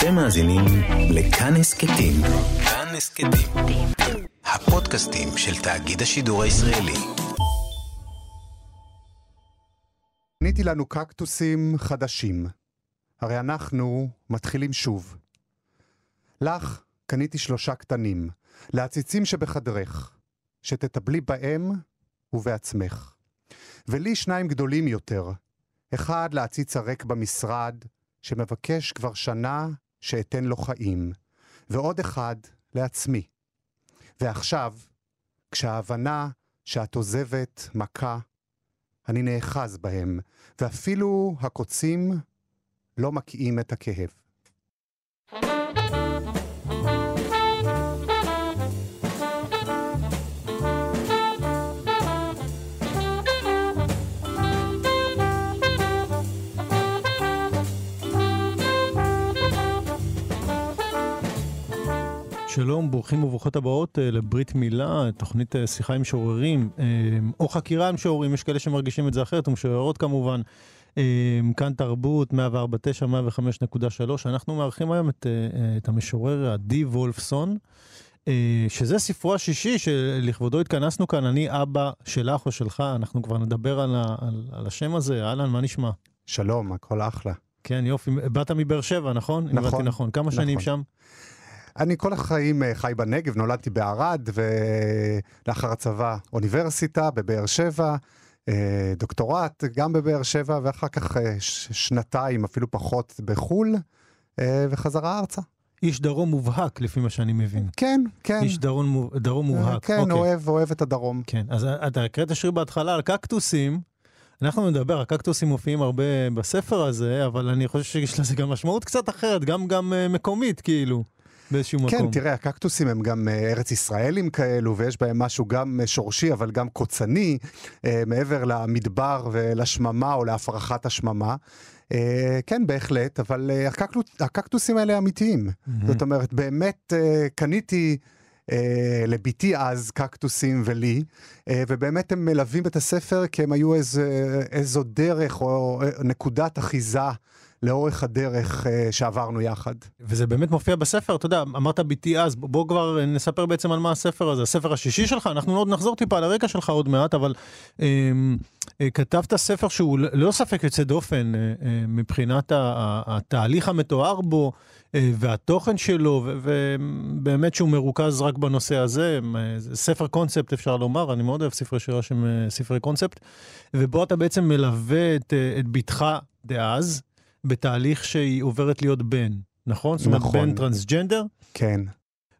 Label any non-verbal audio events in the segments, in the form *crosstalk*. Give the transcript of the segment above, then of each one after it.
אתם מאזינים לכאן הסכתים. כאן הסכתים. הפודקאסטים של תאגיד השידור הישראלי. קניתי לנו קקטוסים חדשים. הרי אנחנו מתחילים שוב. לך קניתי שלושה קטנים, לעציצים שבחדרך, שתטבלי בהם ובעצמך. ולי שניים גדולים יותר, אחד לעציץ הריק במשרד, שמבקש כבר שנה שאתן לו חיים, ועוד אחד לעצמי. ועכשיו, כשההבנה שאת עוזבת מכה, אני נאחז בהם, ואפילו הקוצים לא מקאים את הכאב. שלום, ברוכים וברוכות הבאות אה, לברית מילה, תוכנית אה, שיחה עם משוררים, אה, או חקירה עם משוררים, יש כאלה שמרגישים את זה אחרת, ומשוררות כמובן. כאן תרבות, 104.9, 105.3. אנחנו מארחים היום את, את המשורר עדי וולפסון, שזה ספרו השישי שלכבודו התכנסנו כאן, אני אבא שלך או שלך, אנחנו כבר נדבר על, ה, על, על השם הזה. אהלן, מה נשמע? שלום, הכל אחלה. כן, יופי. באת מבאר שבע, נכון? נכון. נכון. כמה שנים נכון. שם? אני כל החיים אה, חי בנגב, נולדתי בערד, ולאחר הצבא אוניברסיטה בבאר שבע, אה, דוקטורט גם בבאר שבע, ואחר כך אה, שנתיים, אפילו פחות, בחו"ל, וחזרה ארצה. איש דרום מובהק, לפי מה שאני מבין. כן, כן. איש דרום, דרום מובהק. כן, אוקיי. אוהב, אוהב את הדרום. כן, אז אתה הקראת שיר בהתחלה על קקטוסים. אנחנו נדבר, הקקטוסים מופיעים הרבה בספר הזה, אבל אני חושב שיש לזה גם משמעות קצת אחרת, גם, גם מקומית, כאילו. באיזשהו כן, מקום. כן, תראה, הקקטוסים הם גם אה, ארץ ישראלים כאלו, ויש בהם משהו גם אה, שורשי, אבל גם קוצני, אה, מעבר למדבר ולשממה או להפרחת השממה. כן, בהחלט, אבל הקקטוסים האלה אמיתיים. Mm-hmm. זאת אומרת, באמת קניתי... Uh, לביתי אז, קקטוסים ולי, uh, ובאמת הם מלווים את הספר כי הם היו איזה, איזו דרך או נקודת אחיזה לאורך הדרך uh, שעברנו יחד. וזה באמת מופיע בספר, אתה יודע, אמרת ביתי אז, בוא כבר נספר בעצם על מה הספר הזה. הספר השישי שלך, אנחנו עוד נחזור טיפה על הרקע שלך עוד מעט, אבל um, uh, כתבת ספר שהוא ללא ספק יוצא דופן uh, uh, מבחינת התהליך המתואר בו. והתוכן שלו, ובאמת שהוא מרוכז רק בנושא הזה, ספר קונספט אפשר לומר, אני מאוד אוהב ספרי שירה שהם ספרי קונספט, ובו אתה בעצם מלווה את, את בתך דאז, בתהליך שהיא עוברת להיות בן, נכון? זאת אומרת, נכון. בן טרנסג'נדר? כן.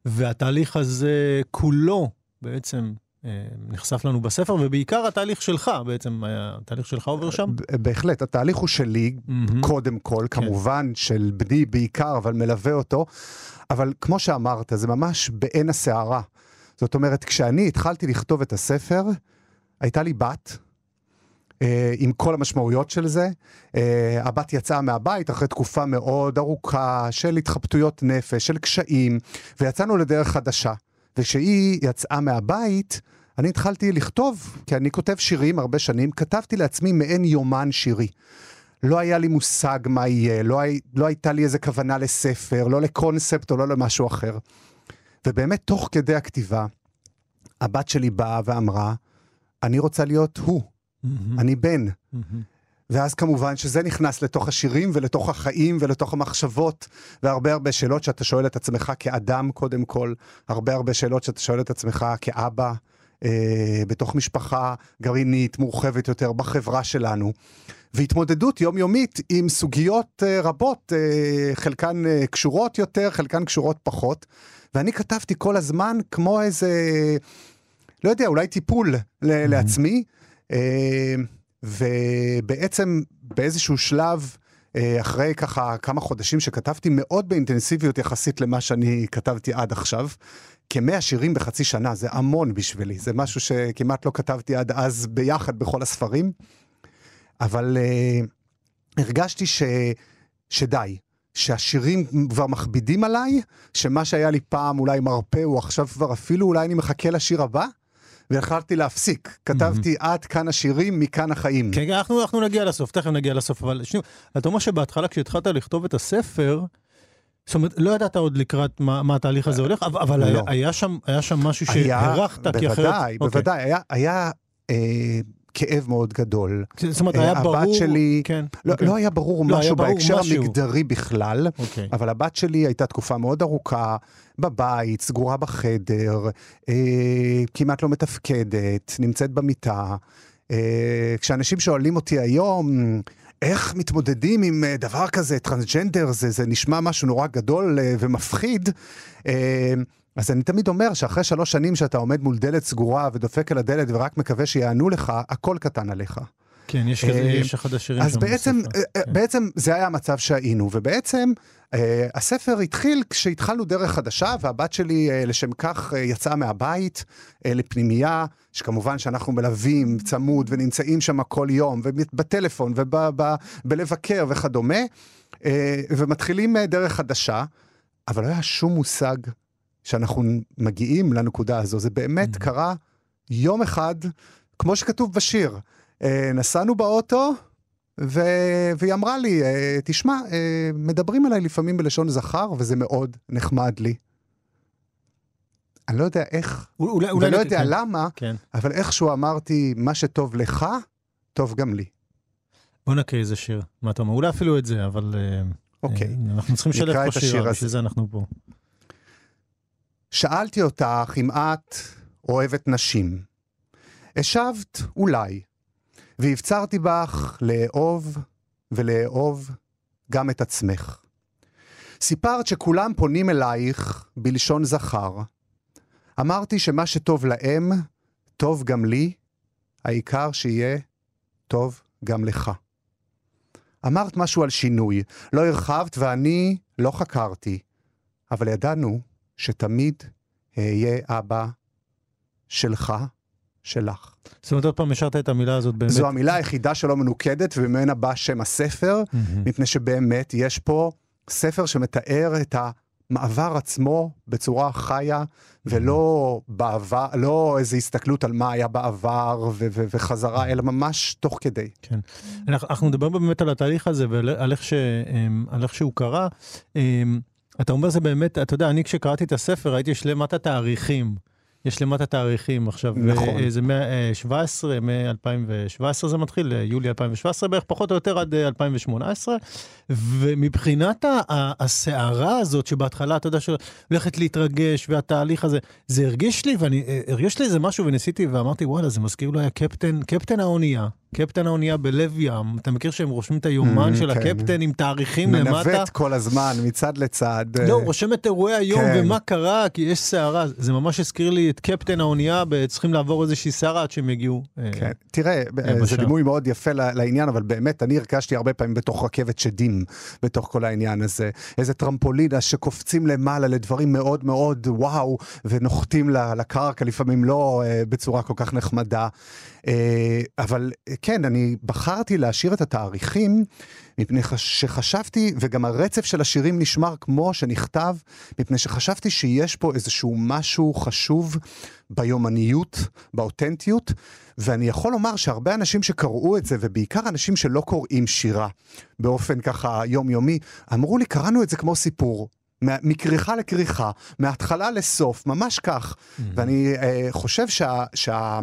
והתהליך הזה כולו בעצם אה, נחשף לנו בספר, ובעיקר התהליך שלך בעצם, התהליך שלך עובר שם? בהחלט, התהליך הוא שלי, mm-hmm. קודם כל, כן. כמובן, של בני בעיקר, אבל מלווה אותו. אבל כמו שאמרת, זה ממש בעין הסערה. זאת אומרת, כשאני התחלתי לכתוב את הספר, הייתה לי בת, אה, עם כל המשמעויות של זה. אה, הבת יצאה מהבית אחרי תקופה מאוד ארוכה של התחבטויות נפש, של קשיים, ויצאנו לדרך חדשה. וכשהיא יצאה מהבית, אני התחלתי לכתוב, כי אני כותב שירים הרבה שנים, כתבתי לעצמי מעין יומן שירי. לא היה לי מושג מה יהיה, לא, הי, לא הייתה לי איזה כוונה לספר, לא לקונספט או לא למשהו אחר. ובאמת, תוך כדי הכתיבה, הבת שלי באה ואמרה, אני רוצה להיות הוא. Mm-hmm. אני בן. Mm-hmm. ואז כמובן שזה נכנס לתוך השירים ולתוך החיים ולתוך המחשבות והרבה הרבה שאלות שאתה שואל את עצמך כאדם קודם כל, הרבה הרבה שאלות שאתה שואל את עצמך כאבא, אה, בתוך משפחה גרעינית מורחבת יותר בחברה שלנו. והתמודדות יומיומית עם סוגיות אה, רבות, אה, חלקן אה, קשורות יותר, חלקן קשורות פחות. ואני כתבתי כל הזמן כמו איזה, לא יודע, אולי טיפול mm-hmm. לעצמי. אה, ובעצם באיזשהו שלב, אה, אחרי ככה כמה חודשים שכתבתי מאוד באינטנסיביות יחסית למה שאני כתבתי עד עכשיו, כמאה שירים בחצי שנה, זה המון בשבילי, זה משהו שכמעט לא כתבתי עד אז ביחד בכל הספרים, אבל uh, הרגשתי ש, שדי, שהשירים כבר מכבידים עליי, שמה שהיה לי פעם אולי מרפא הוא עכשיו כבר אפילו אולי אני מחכה לשיר הבא, והחלטתי להפסיק. כתבתי עד כאן השירים, מכאן החיים. כן, אנחנו, אנחנו נגיע לסוף, תכף נגיע לסוף, אבל שנייה, אתה אומר שבהתחלה כשהתחלת לכתוב את הספר, זאת אומרת, לא ידעת עוד לקראת מה, מה התהליך הזה הולך, אבל, אבל לא. היה, היה, שם, היה שם משהו שהערכת, כי אחרת... בוודאי, אוקיי. בוודאי, היה, היה אה, כאב מאוד גדול. זאת אומרת, אה, היה הבת ברור... שלי- כן, לא, אוקיי. לא היה ברור לא, היה משהו ברור בהקשר משהו. המגדרי בכלל, אוקיי. אבל הבת שלי הייתה תקופה מאוד ארוכה בבית, סגורה בחדר, אה, כמעט לא מתפקדת, נמצאת במיטה. אה, כשאנשים שואלים אותי היום, איך מתמודדים עם אה, דבר כזה, טרנסג'נדר, זה, זה נשמע משהו נורא גדול אה, ומפחיד. אז אני תמיד אומר שאחרי שלוש שנים שאתה עומד מול דלת סגורה ודופק על הדלת ורק מקווה שיענו לך, הכל קטן עליך. כן, יש כזה, אה, יש אחד השירים אז בעצם. אה, אה, כן. בעצם זה היה המצב שהיינו, ובעצם הספר התחיל כשהתחלנו דרך חדשה, והבת שלי לשם כך אה, יצאה מהבית לפנימייה, שכמובן שאנחנו מלווים צמוד ונמצאים שם כל יום, ובטלפון ובלבקר וכדומה, ומתחילים דרך חדשה, אבל לא היה שום מושג שאנחנו מגיעים לנקודה הזו, זה באמת Mhm. קרה יום אחד, כמו שכתוב בשיר. אה, נסענו באוטו, ו... והיא אמרה לי, אה, תשמע, אה, מדברים עליי לפעמים בלשון זכר, וזה מאוד נחמד לי. אני לא יודע איך, אולי, אולי ולא נת- יודע כן, למה, כן. אבל איכשהו אמרתי, מה שטוב לך, טוב גם לי. בוא נקריא איזה שיר. מה אתה אומר? אולי אפילו את זה, אבל... אוקיי. אנחנו צריכים לשלב פה שירה, הזה. בשביל זה אנחנו פה. שאלתי אותך אם את אוהבת נשים. השבת, אולי, והפצרתי בך לאהוב ולאהוב גם את עצמך. סיפרת שכולם פונים אלייך בלשון זכר. אמרתי שמה שטוב להם, טוב גם לי, העיקר שיהיה טוב גם לך. אמרת משהו על שינוי, לא הרחבת ואני לא חקרתי, אבל ידענו שתמיד אהיה אבא שלך, שלך. זאת אומרת, עוד פעם השארת את המילה הזאת באמת. זו המילה היחידה שלא מנוקדת, וממנה בא שם הספר, מהמם. מפני שבאמת יש פה ספר שמתאר את המעבר עצמו בצורה חיה, ולא בעבר, לא איזו הסתכלות על מה היה בעבר ו- ו- וחזרה, אלא ממש תוך כדי. כן. אנחנו, אנחנו נדבר באמת על התהליך הזה ועל על איך, ש, אמ, על איך שהוא קרה. אתה אומר זה באמת, אתה יודע, אני כשקראתי את הספר ראיתי יש למטה תאריכים. יש למטה תאריכים עכשיו. נכון. אה, זה מ-17, מ-2017 זה מתחיל, אה, יולי 2017 בערך, פחות או יותר עד אה, 2018. ומבחינת הסערה הזאת שבהתחלה, אתה יודע, שהולכת להתרגש והתהליך הזה, זה הרגיש לי, ואני, אה, הרגיש לי איזה משהו וניסיתי ואמרתי, וואלה, זה מזכיר אולי הקפטן, קפטן האונייה. קפטן האונייה בלב ים, אתה מכיר שהם רושמים את היומן Mm, של כן. הקפטן עם תאריכים למטה? מנווט כל הזמן, מצד לצד. לא, אה, הוא רושם את אירועי היום כן. ומה קרה, כי יש סערה. זה ממש הזכיר לי את קפטן האונייה, צריכים לעבור איזושהי סערה עד שהם יגיעו. אה, כן, תראה, יבשה. זה דימוי מאוד יפה לעניין, אבל באמת, אני הרגשתי הרבה פעמים בתוך רכבת שדים, בתוך כל העניין הזה. איזה טרמפולינה שקופצים למעלה לדברים מאוד מאוד וואו, ונוחתים לקרקע, לפעמים לא אה, בצורה כל כך נחמדה. אה, אבל אה, כן, אני בחרתי להשאיר את התאריכים, מפני חש- שחשבתי, וגם הרצף של השירים נשמר כמו שנכתב, מפני שחשבתי שיש פה איזשהו משהו חשוב ביומניות, באותנטיות, ואני יכול לומר שהרבה אנשים שקראו את זה, ובעיקר אנשים שלא קוראים שירה באופן ככה יומיומי, אמרו לי, קראנו את זה כמו סיפור. מכריכה לכריכה, מההתחלה לסוף, ממש כך. ואני אה, חושב שה... שה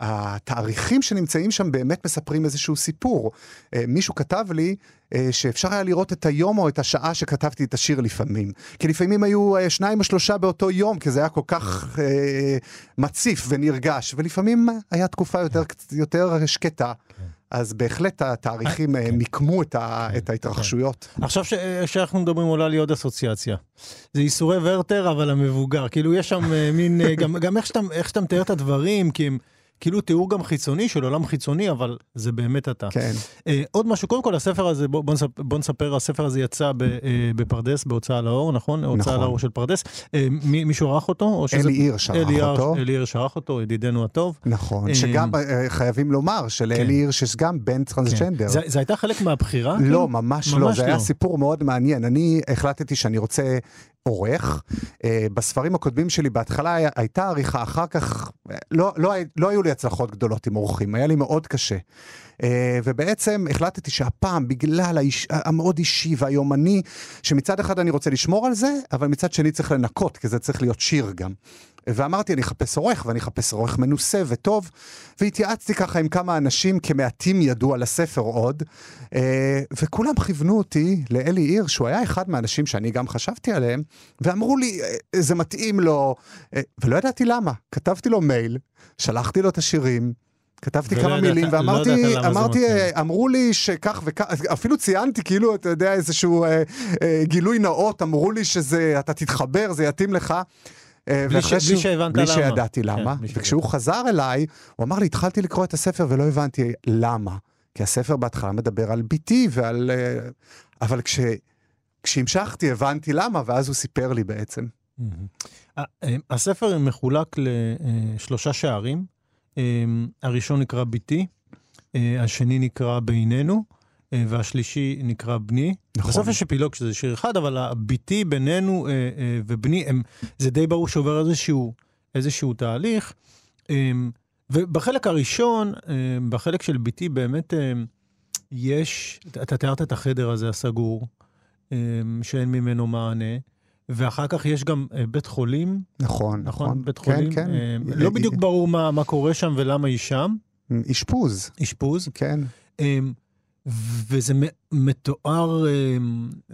התאריכים שנמצאים שם באמת מספרים איזשהו סיפור. אה, מישהו כתב לי אה, שאפשר היה לראות את היום או את השעה שכתבתי את השיר לפעמים. כי לפעמים היו אה, שניים או שלושה באותו יום, כי זה היה כל כך אה, מציף ונרגש, ולפעמים היה תקופה יותר, יותר שקטה. אז בהחלט התאריכים אה, מיקמו את, ה, את ההתרחשויות. עכשיו ש- שאנחנו מדברים עולה לי עוד אסוציאציה. זה ייסורי ורטר, אבל המבוגר. כאילו, יש שם מין, גם, גם איך שאתה מתאר את הדברים, כי הם כאילו תיאור גם חיצוני של עולם חיצוני, אבל זה באמת אתה. כן. אה, עוד משהו, קודם כל הספר הזה, בוא, בוא, נספר, בוא נספר, הספר הזה יצא ב, אה, בפרדס, בהוצאה לאור, נכון? הוצאה נכון. לאור של פרדס. אה, מי, מישהו ערך אותו? או שזה- אלי עיר שערך אלי עיר- אותו. אלי עיר שערך אותו, ידידנו הטוב. נכון, אה, שגם אה, חייבים לומר שלאלי הירש יש גם בן טרנסג'נדר. כן. זה, זה הייתה חלק מהבחירה? לא, כאילו? ממש לא, ממש זה היה לא. סיפור מאוד מעניין. אני החלטתי שאני רוצה עורך. אה, בספרים הקודמים שלי בהתחלה היה, הייתה עריכה, אחר כך לא, לא, לא היו לי הצלחות גדולות עם עורכים, היה לי מאוד קשה. אה, ובעצם החלטתי שהפעם, בגלל האיש, המאוד אישי והיומני, שמצד אחד אני רוצה לשמור על זה, אבל מצד שני צריך לנקות, כי זה צריך להיות שיר גם. ואמרתי, אני אחפש עורך, ואני אחפש עורך מנוסה וטוב, והתייעצתי ככה עם כמה אנשים, כמעטים ידעו על הספר עוד, אה, וכולם כיוונו אותי לאלי עיר, שהוא היה אחד מהאנשים שאני גם חשבתי עליהם, ואמרו לי, אה, זה מתאים לו, ולא ידעתי למה. כתבתי לו מייל, שלחתי לו את השירים, כתבתי כמה מילים, לא ואמרתי, לא אמרתי, אמרו לי שכך וכך, אפילו ציינתי, כאילו, אתה יודע, איזשהו אה, אה, גילוי נאות, אמרו לי שזה, אתה תתחבר, זה יתאים לך. אה, בלי, ש... בלי שהבנת בלי למה. בלי שידעתי כן, למה. כן, וכשהוא חזר אליי, הוא אמר לי, התחלתי לקרוא את הספר ולא הבנתי למה. כי הספר בהתחלה מדבר על ביתי ועל... אה, אבל כש... כשהמשכתי הבנתי למה, ואז הוא סיפר לי בעצם. אה, הספר מחולק לשלושה שערים. הראשון נקרא ביתי, אה, השני נקרא בינינו, אה, והשלישי נקרא בני. נכון. בסוף יש אפילוג שזה שיר אחד, אבל הביתי בינינו אה, ובני, הם, זה די ברור שעובר איזשהו, איזשהו תהליך. אמ, ובחלק הראשון, בחלק של ביתי, באמת יש, אתה תיארת את החדר הזה הסגור, שאין ממנו מענה. ואחר כך יש גם uh, בית חולים. נכון, נכון. נכון, בית כן, חולים. כן. Uh, לא בדיוק ברור מה, מה קורה שם ולמה היא שם. אשפוז. אשפוז. כן. וזה מתואר, uh,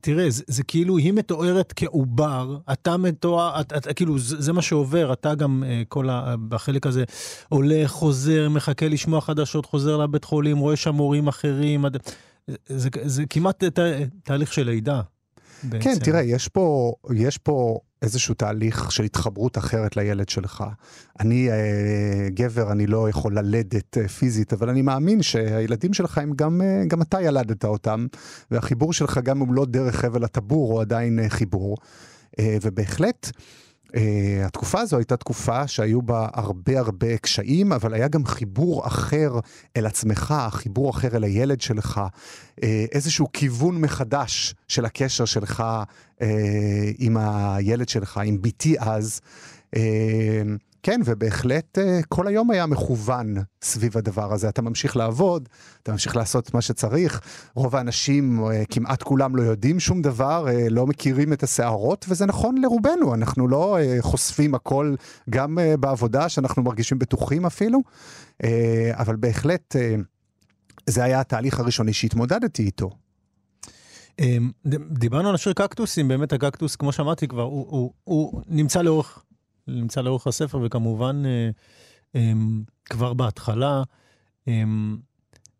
תראה, זה, זה כאילו, היא מתוארת כעובר, אתה מתואר, את, את, כאילו, זה, זה מה שעובר, אתה גם, uh, כל ה... בחלק הזה, עולה, חוזר, מחכה לשמוע חדשות, חוזר לבית חולים, רואה שם הורים אחרים, זה, זה, זה כמעט תה, תהליך של לידה. בעצם. כן, תראה, יש פה, יש פה איזשהו תהליך של התחברות אחרת לילד שלך. אני אה, גבר, אני לא יכול ללדת אה, פיזית, אבל אני מאמין שהילדים שלך הם גם, אה, גם אתה ילדת אותם, והחיבור שלך גם אם לא דרך חבל הטבור, הוא עדיין אה, חיבור. אה, ובהחלט, Uh, התקופה הזו הייתה תקופה שהיו בה הרבה הרבה קשיים, אבל היה גם חיבור אחר אל עצמך, חיבור אחר אל הילד שלך, uh, איזשהו כיוון מחדש של הקשר שלך uh, עם הילד שלך, עם בתי אז. Uh, כן, ובהחלט אה, כל היום היה מכוון סביב הדבר הזה. אתה ממשיך לעבוד, אתה ממשיך לעשות מה שצריך. רוב האנשים, אה, כמעט כולם לא יודעים שום דבר, אה, לא מכירים את הסערות, וזה נכון לרובנו. אנחנו לא חושפים הכל, גם בעבודה, שאנחנו מרגישים בטוחים אפילו, אבל בהחלט זה היה התהליך הראשוני שהתמודדתי איתו. דיברנו על השיר קקטוסים, באמת הקקטוס, כמו שאמרתי כבר, הוא, הוא, הוא נמצא לאורך נמצא לאורך הספר, וכמובן אה, אה, כבר בהתחלה, אה,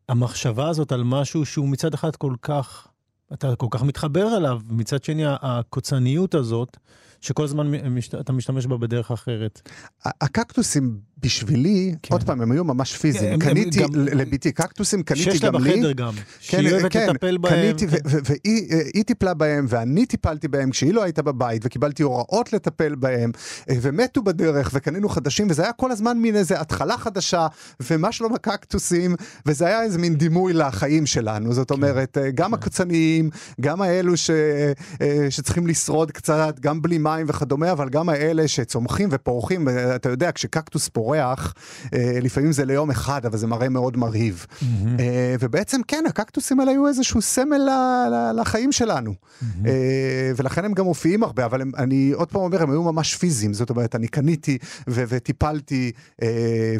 המחשבה הזאת על משהו שהוא מצד אחד כל כך, אתה כל כך מתחבר אליו, מצד שני הקוצניות הזאת, שכל הזמן אתה משתמש בה בדרך אחרת. הקקטוסים בשבילי, כן. עוד פעם, הם היו ממש פיזיים. כן, קניתי גם... לביתי קקטוסים, קניתי גם לי. שיש לה בחדר גם, כן, שהיא אוהבת כן, לטפל בהם. קניתי, כן. והיא טיפלה בהם, ואני טיפלתי בהם כשהיא לא הייתה בבית, וקיבלתי הוראות לטפל בהם, אה, ומתו בדרך, וקנינו חדשים, וזה היה כל הזמן מין איזה התחלה חדשה, ומה שלום הקקטוסים, וזה היה איזה מין דימוי לחיים שלנו. זאת כן. אומרת, אה, גם כן. הקוצניים, גם האלו ש, אה, שצריכים לשרוד קצת, גם בלי מים וכדומה, אבל גם האלה שצומחים ופורחים, אתה יודע, כשקקטוס פורח, פורח, אה, לפעמים זה ליום אחד, אבל זה מראה מאוד מרהיב. Mm-hmm. ובעצם כן, הקקטוסים האלה היו איזשהו סמל לחיים שלנו. Mm-hmm. ולכן הם גם מופיעים הרבה, אבל הם, אני עוד פעם אומר, הם היו ממש פיזיים. זאת אומרת, אני קניתי ו- וטיפלתי,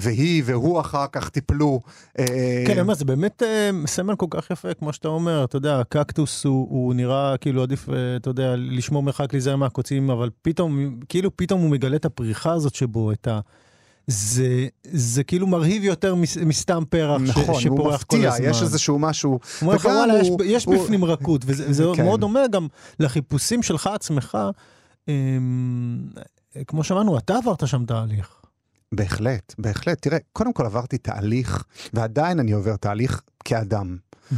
והיא והוא אחר כך טיפלו. כן, אני אומר, זה באמת סמל כל כך יפה, כמו שאתה אומר, אתה יודע, הקקטוס הוא, הוא נראה כאילו עדיף, אתה יודע, לשמור מרחק, להיזהר מהקוצים, אבל פתאום, כאילו פתאום הוא מגלה את הפריחה הזאת שבו, את ה... זה, זה כאילו מרהיב יותר מסתם פרח נכון, ש, שפורח כל הזמן. נכון, הוא מפתיע, יש איזשהו משהו. הוא אומר לך, וואלה, הוא, יש, הוא, יש הוא, בפנים רכות, וזה כן. מאוד דומה גם לחיפושים שלך עצמך. אמ, כמו שאמרנו, אתה עברת שם תהליך. בהחלט, בהחלט. תראה, קודם כל עברתי תהליך, ועדיין אני עובר תהליך כאדם. Mm-hmm.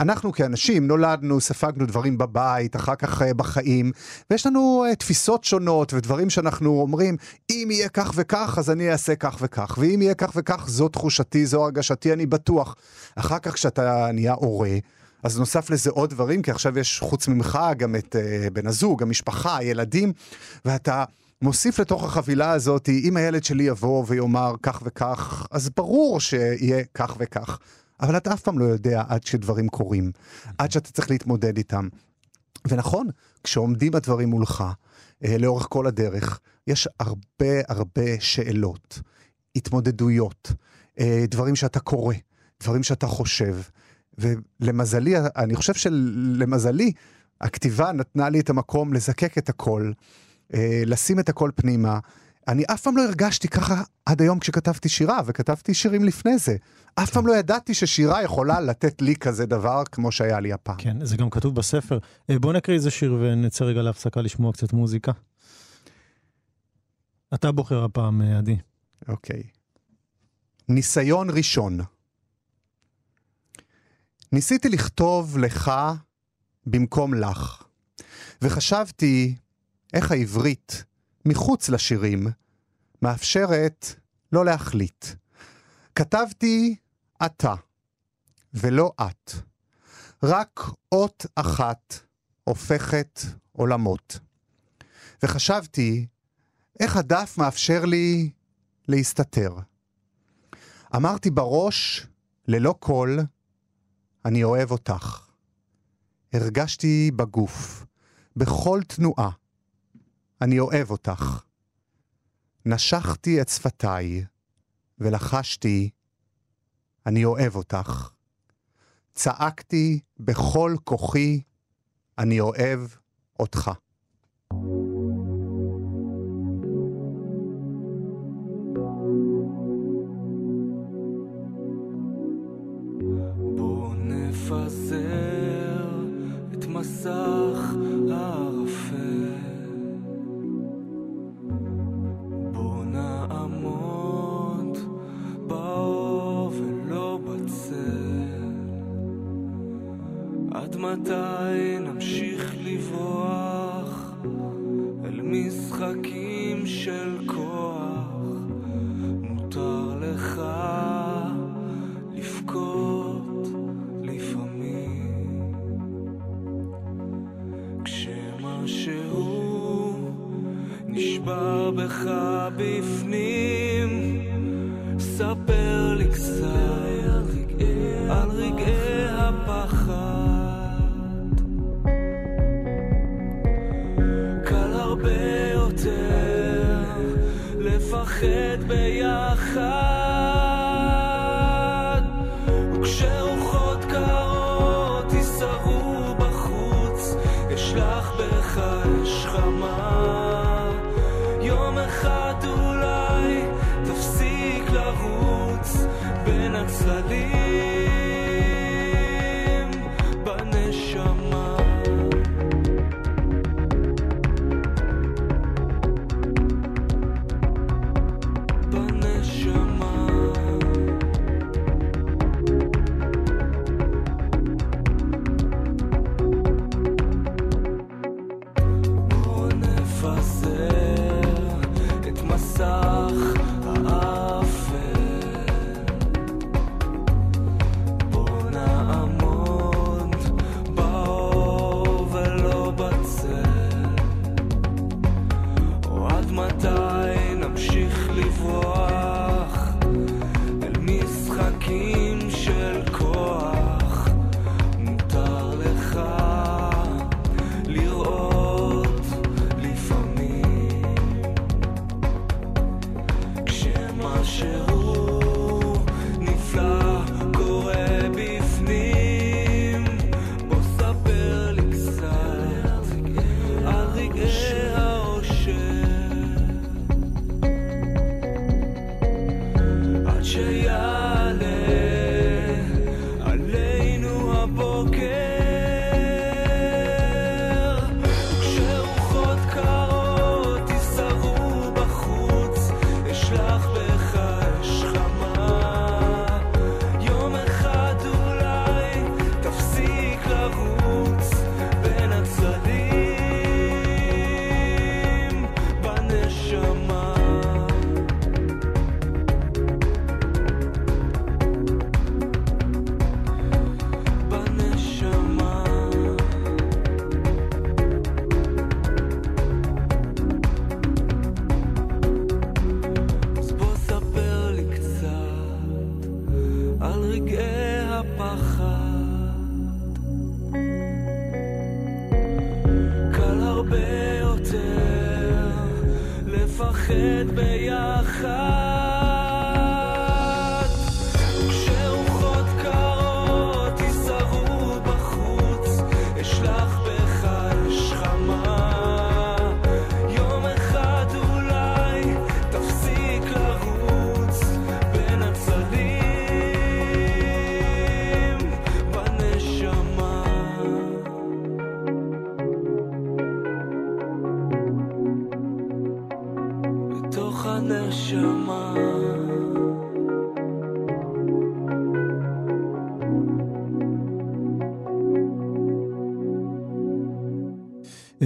אנחנו כאנשים נולדנו, ספגנו דברים בבית, אחר כך uh, בחיים, ויש לנו uh, תפיסות שונות ודברים שאנחנו אומרים, אם יהיה כך וכך, אז אני אעשה כך וכך, ואם יהיה כך וכך, זו תחושתי, זו הרגשתי, אני בטוח. אחר כך כשאתה נהיה הורה, אז נוסף לזה עוד דברים, כי עכשיו יש חוץ ממך גם את uh, בן הזוג, המשפחה, הילדים, ואתה מוסיף לתוך החבילה הזאת, אם הילד שלי יבוא ויאמר כך וכך, אז ברור שיהיה כך וכך. אבל אתה אף פעם לא יודע עד שדברים קורים, עד שאתה צריך להתמודד איתם. ונכון, כשעומדים הדברים מולך, אה, לאורך כל הדרך, יש הרבה הרבה שאלות, התמודדויות, אה, דברים שאתה קורא, דברים שאתה חושב. ולמזלי, אני חושב שלמזלי, הכתיבה נתנה לי את המקום לזקק את הכל, אה, לשים את הכל פנימה. אני אף פעם לא הרגשתי ככה עד היום כשכתבתי שירה, וכתבתי שירים לפני זה. אף פעם לא ידעתי ששירה יכולה לתת לי כזה דבר כמו שהיה לי הפעם. כן, זה גם כתוב בספר. אה, בוא נקריא איזה שיר ונצא רגע להפסקה לשמוע קצת מוזיקה. אתה בוחר הפעם, אה, עדי. אוקיי. ניסיון ראשון. ניסיתי לכתוב לך במקום לך, וחשבתי איך העברית, מחוץ לשירים, מאפשרת לא להחליט. כתבתי אתה, ולא את. רק אות אחת הופכת עולמות. וחשבתי איך הדף מאפשר לי להסתתר. אמרתי בראש, ללא קול, אני אוהב אותך. הרגשתי בגוף, בכל תנועה, אני אוהב אותך. נשכתי את שפתיי ולחשתי, אני אוהב אותך. צעקתי בכל כוחי, אני אוהב אותך. מתי נמשיך לברוח אל משחקים של כוח? מותר לך לבכות לפעמים כשמשהו נשבר בך בפנים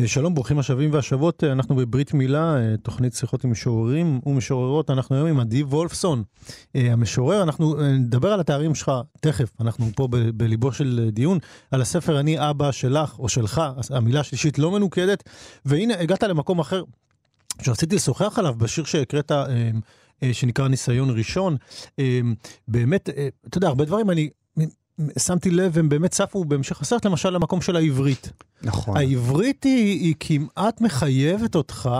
שלום, ברוכים השבים והשבות, אנחנו בברית מילה, אה, תוכנית שיחות עם משוררים ומשוררות, אנחנו היום עם עדי וולפסון, אה, המשורר, אנחנו אה, נדבר על התארים שלך תכף, אנחנו פה ב- בליבו של דיון, על הספר אני אבא שלך או שלך, המילה השלישית לא מנוקדת, והנה הגעת למקום אחר שרציתי לשוחח עליו בשיר שהקראת, שנקרא ניסיון ראשון, באמת, אתה יודע, הרבה דברים אני... שמתי לב, הם באמת צפו בהמשך הסרט, למשל למקום של העברית. נכון. העברית היא, היא כמעט מחייבת אותך,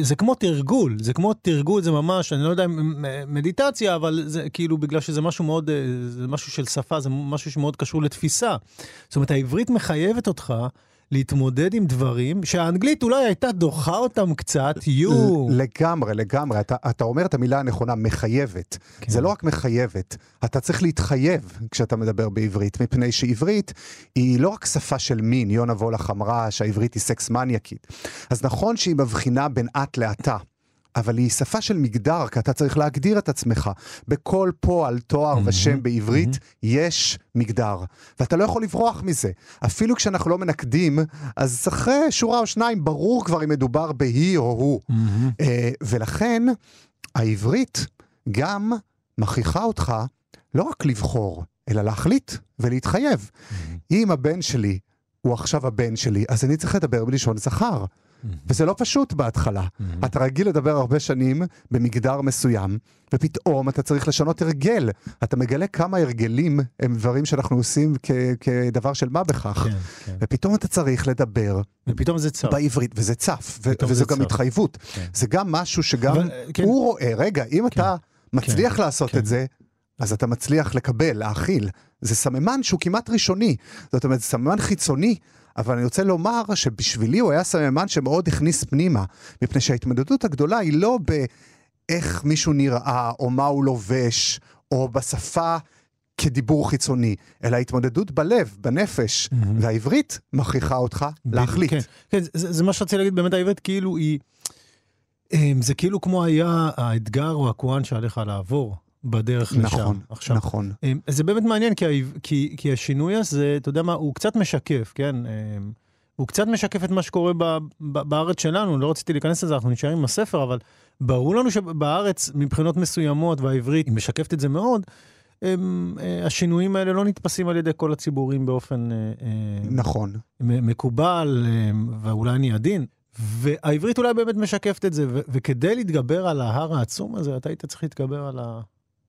זה כמו תרגול, זה כמו תרגול, זה ממש, אני לא יודע אם מדיטציה, אבל זה כאילו בגלל שזה משהו מאוד, אה, זה משהו של שפה, זה משהו שמאוד קשור לתפיסה. זאת אומרת, העברית מחייבת אותך להתמודד עם דברים שהאנגלית אולי הייתה דוחה אותם קצת, יו. לגמרי, לגמרי. אתה, אתה אומר את המילה הנכונה, מחייבת. כן. זה לא רק מחייבת, אתה צריך להתחייב כשאתה מדבר בעברית, מפני שעברית היא לא רק שפה של מין, יונה וולך אמרה שהעברית היא סקס מניאקית. אז נכון שהיא מבחינה בין את לאתה. אבל היא שפה של מגדר, כי אתה צריך להגדיר את עצמך. בכל פועל, תואר ושם בעברית יש מגדר, ואתה לא יכול לברוח מזה. אפילו כשאנחנו לא מנקדים, אז אחרי שורה או שניים ברור כבר אם מדובר בהיא או הוא. אה, ולכן העברית גם מכריחה אותך לא רק לבחור, אלא להחליט ולהתחייב. אם הבן שלי הוא עכשיו הבן שלי, אז אני צריך לדבר בלשון זכר. וזה לא פשוט בהתחלה. אתה רגיל לדבר הרבה שנים במגדר מסוים, ופתאום אתה צריך לשנות הרגל. אתה מגלה כמה הרגלים הם דברים שאנחנו עושים כ- כדבר של מה בכך. כן, כן. ופתאום אתה צריך לדבר ופתאום זה צר. בעברית, וזה צף, ו- פתאום וזו זה גם צף. התחייבות. כן. זה גם משהו שגם אבל, כן. הוא רואה, רגע, אם אתה מצליח לעשות כן. את זה, אז אתה מצליח לקבל, להכיל. זה סממן שהוא כמעט ראשוני. זאת אומרת, זה סממן חיצוני, אבל אני רוצה לומר שבשבילי הוא היה סממן שמאוד הכניס פנימה, מפני שההתמודדות הגדולה היא לא באיך מישהו נראה, או מה הוא לובש, או בשפה כדיבור חיצוני, אלא התמודדות בלב, בנפש, והעברית מכריחה אותך להחליט. כן, כן זה, זה מה שרציתי להגיד, באמת העברית כאילו היא... אמ, זה כאילו כמו היה האתגר או הכוהן שעליך לעבור בדרך לשם. נכון, עכשיו, נכון. אמ, זה באמת מעניין, כי, ה- כי, כי השינוי הזה, אתה יודע מה, הוא קצת משקף, כן? אמ, הוא קצת משקף את מה שקורה ב, ב, בארץ שלנו, לא רציתי להיכנס לזה, אנחנו נשארים עם הספר, אבל ברור לנו שבארץ, מבחינות מסוימות, והעברית, משקפת את זה מאוד, הם, אה, השינויים האלה לא נתפסים על ידי כל הציבורים באופן אה, אה, נכון. מקובל, ואולי אני עדין. והעברית אולי באמת משקפת את זה, ו- וכדי להתגבר על ההר העצום הזה, אתה היית צריך להתגבר על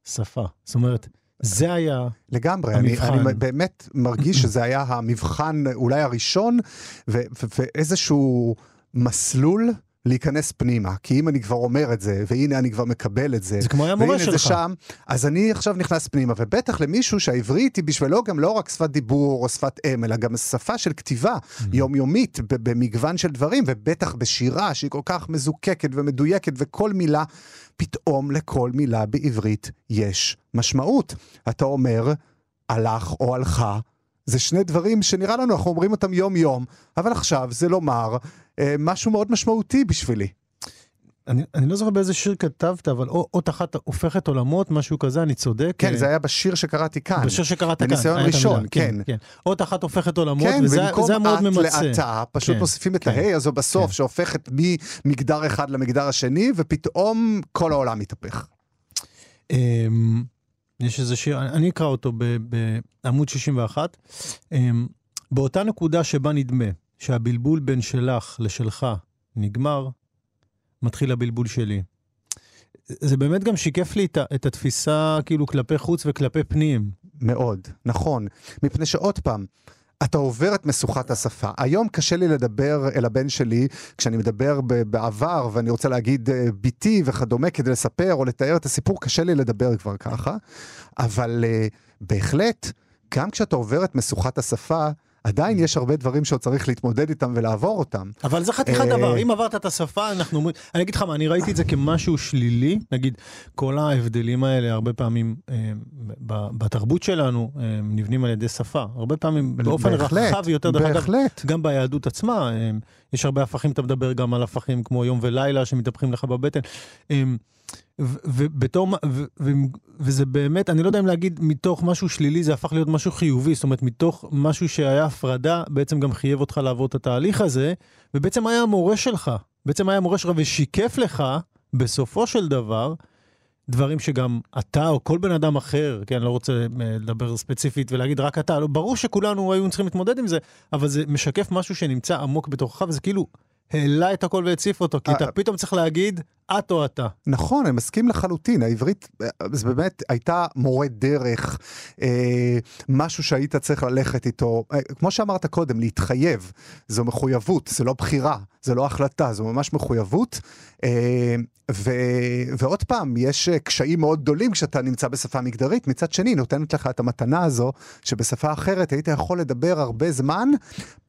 השפה. זאת אומרת, זה היה... לגמרי, אני, המבחן. אני באמת מרגיש שזה היה המבחן אולי הראשון, ואיזשהו מסלול להיכנס פנימה. כי אם אני כבר אומר את זה, והנה אני כבר מקבל את זה, זה כמו היה מורה והנה זה שלך. שם, אז אני עכשיו נכנס פנימה, ובטח למישהו שהעברית היא בשבילו גם לא רק שפת דיבור או שפת אם, אלא גם שפה של כתיבה יומיומית ב- במגוון של דברים, ובטח בשירה שהיא כל כך מזוקקת ומדויקת, וכל מילה, פתאום לכל מילה בעברית יש משמעות. אתה אומר, הלך או הלכה, זה שני דברים שנראה לנו, אנחנו אומרים אותם יום-יום, אבל עכשיו זה לומר משהו מאוד משמעותי בשבילי. אני, אני לא זוכר באיזה שיר כתבת, אבל או- אות אחת הופכת עולמות, משהו כזה, אני צודק. כן, אה, זה היה בשיר שקראתי כאן. בשיר שקראת כאן. בניסיון את ראשון, המילה, כן. כן. אות אחת הופכת עולמות, כן, וזה במקום זה היה מאוד את ממצה. לאתה, פשוט כן, מוסיפים את כן, ההי הזו בסוף, כן. שהופכת ממגדר אחד למגדר השני, ופתאום כל העולם מתהפך. אמ, יש איזה שיר, אני- אקרא אותו בעמוד 61. אמ, באותה נקודה שבה נדמה שהבלבול בין שלך לשלך נגמר, מתחיל הבלבול שלי. זה באמת גם שיקף לי את, התפיסה כאילו כלפי חוץ וכלפי פנים. מאוד, נכון. מפני שעוד פעם, אתה עובר את משוכת השפה. היום קשה לי לדבר אל הבן שלי, כשאני מדבר בעבר ואני רוצה להגיד אה, ביתי וכדומה כדי לספר או לתאר את הסיפור, קשה לי לדבר כבר ככה. אבל אה, בהחלט, גם כשאתה עובר את משוכת השפה, עדיין יש הרבה דברים שעוד צריך להתמודד איתם ולעבור אותם. אבל זה חתיכת אה, דבר, אם עברת את השפה, אנחנו אומרים, אני אגיד לך מה, אני ראיתי את זה כמשהו שלילי, נגיד, כל ההבדלים האלה הרבה פעמים אה, בתרבות שלנו אה, נבנים על ידי שפה, הרבה פעמים באופן רחב יותר, דרך אגב. גם ביהדות עצמה, יש הרבה הפכים, אתה מדבר גם על הפכים כמו יום ולילה שמתהפכים לך בבטן. אה, ובתור, וזה באמת, אני לא יודע אם להגיד מתוך משהו שלילי זה הפך להיות משהו חיובי, זאת אומרת מתוך משהו שהיה הפרדה, בעצם גם חייב אותך לעבור את התהליך הזה, ובעצם היה המורה שלך, בעצם היה המורה שלך ושיקף לך, בסופו של דבר, דברים שגם אתה או כל בן אדם אחר, כן, אני לא רוצה אה, לדבר ספציפית ולהגיד רק אתה, לא, ברור שכולנו היו צריכים להתמודד עם זה, אבל זה משקף משהו שנמצא עמוק בתוכך, וזה כאילו העלה את הכל והציף אותו, כי אה, אתה פתאום צריך להגיד, את או אתה. נכון, אני מסכים לחלוטין, העברית, זה באמת הייתה מורה דרך, אה, משהו שהיית צריך ללכת איתו, אה, כמו שאמרת קודם, להתחייב, זו מחויבות, זה לא בחירה, זה לא החלטה, זו ממש מחויבות. אה, ו, ועוד פעם, יש אה, קשיים מאוד גדולים כשאתה נמצא בשפה מגדרית, מצד שני נותנת לך את המתנה הזו, שבשפה אחרת היית יכול לדבר הרבה זמן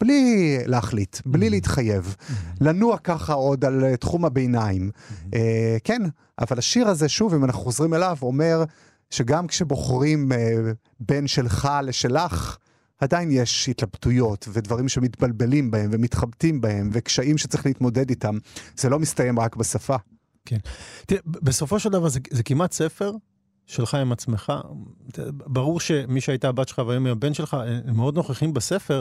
בלי להחליט, בלי להתחייב, לנוע ככה עוד על אה, תחום הביניים. אה, כן, אבל השיר הזה, שוב, אם אנחנו חוזרים אליו, אומר שגם כשבוחרים אה, בין שלך לשלך, עדיין יש התלבטויות ודברים שמתבלבלים בהם ומתחבטים בהם וקשיים שצריך להתמודד איתם. זה לא מסתיים רק בשפה. תראה, ב- בסופו של דבר זה, זה כמעט ספר שלך עם עצמך. תראה, ברור שמי שהייתה הבת שלך והיום היא הבן שלך, הם מאוד נוכחים בספר,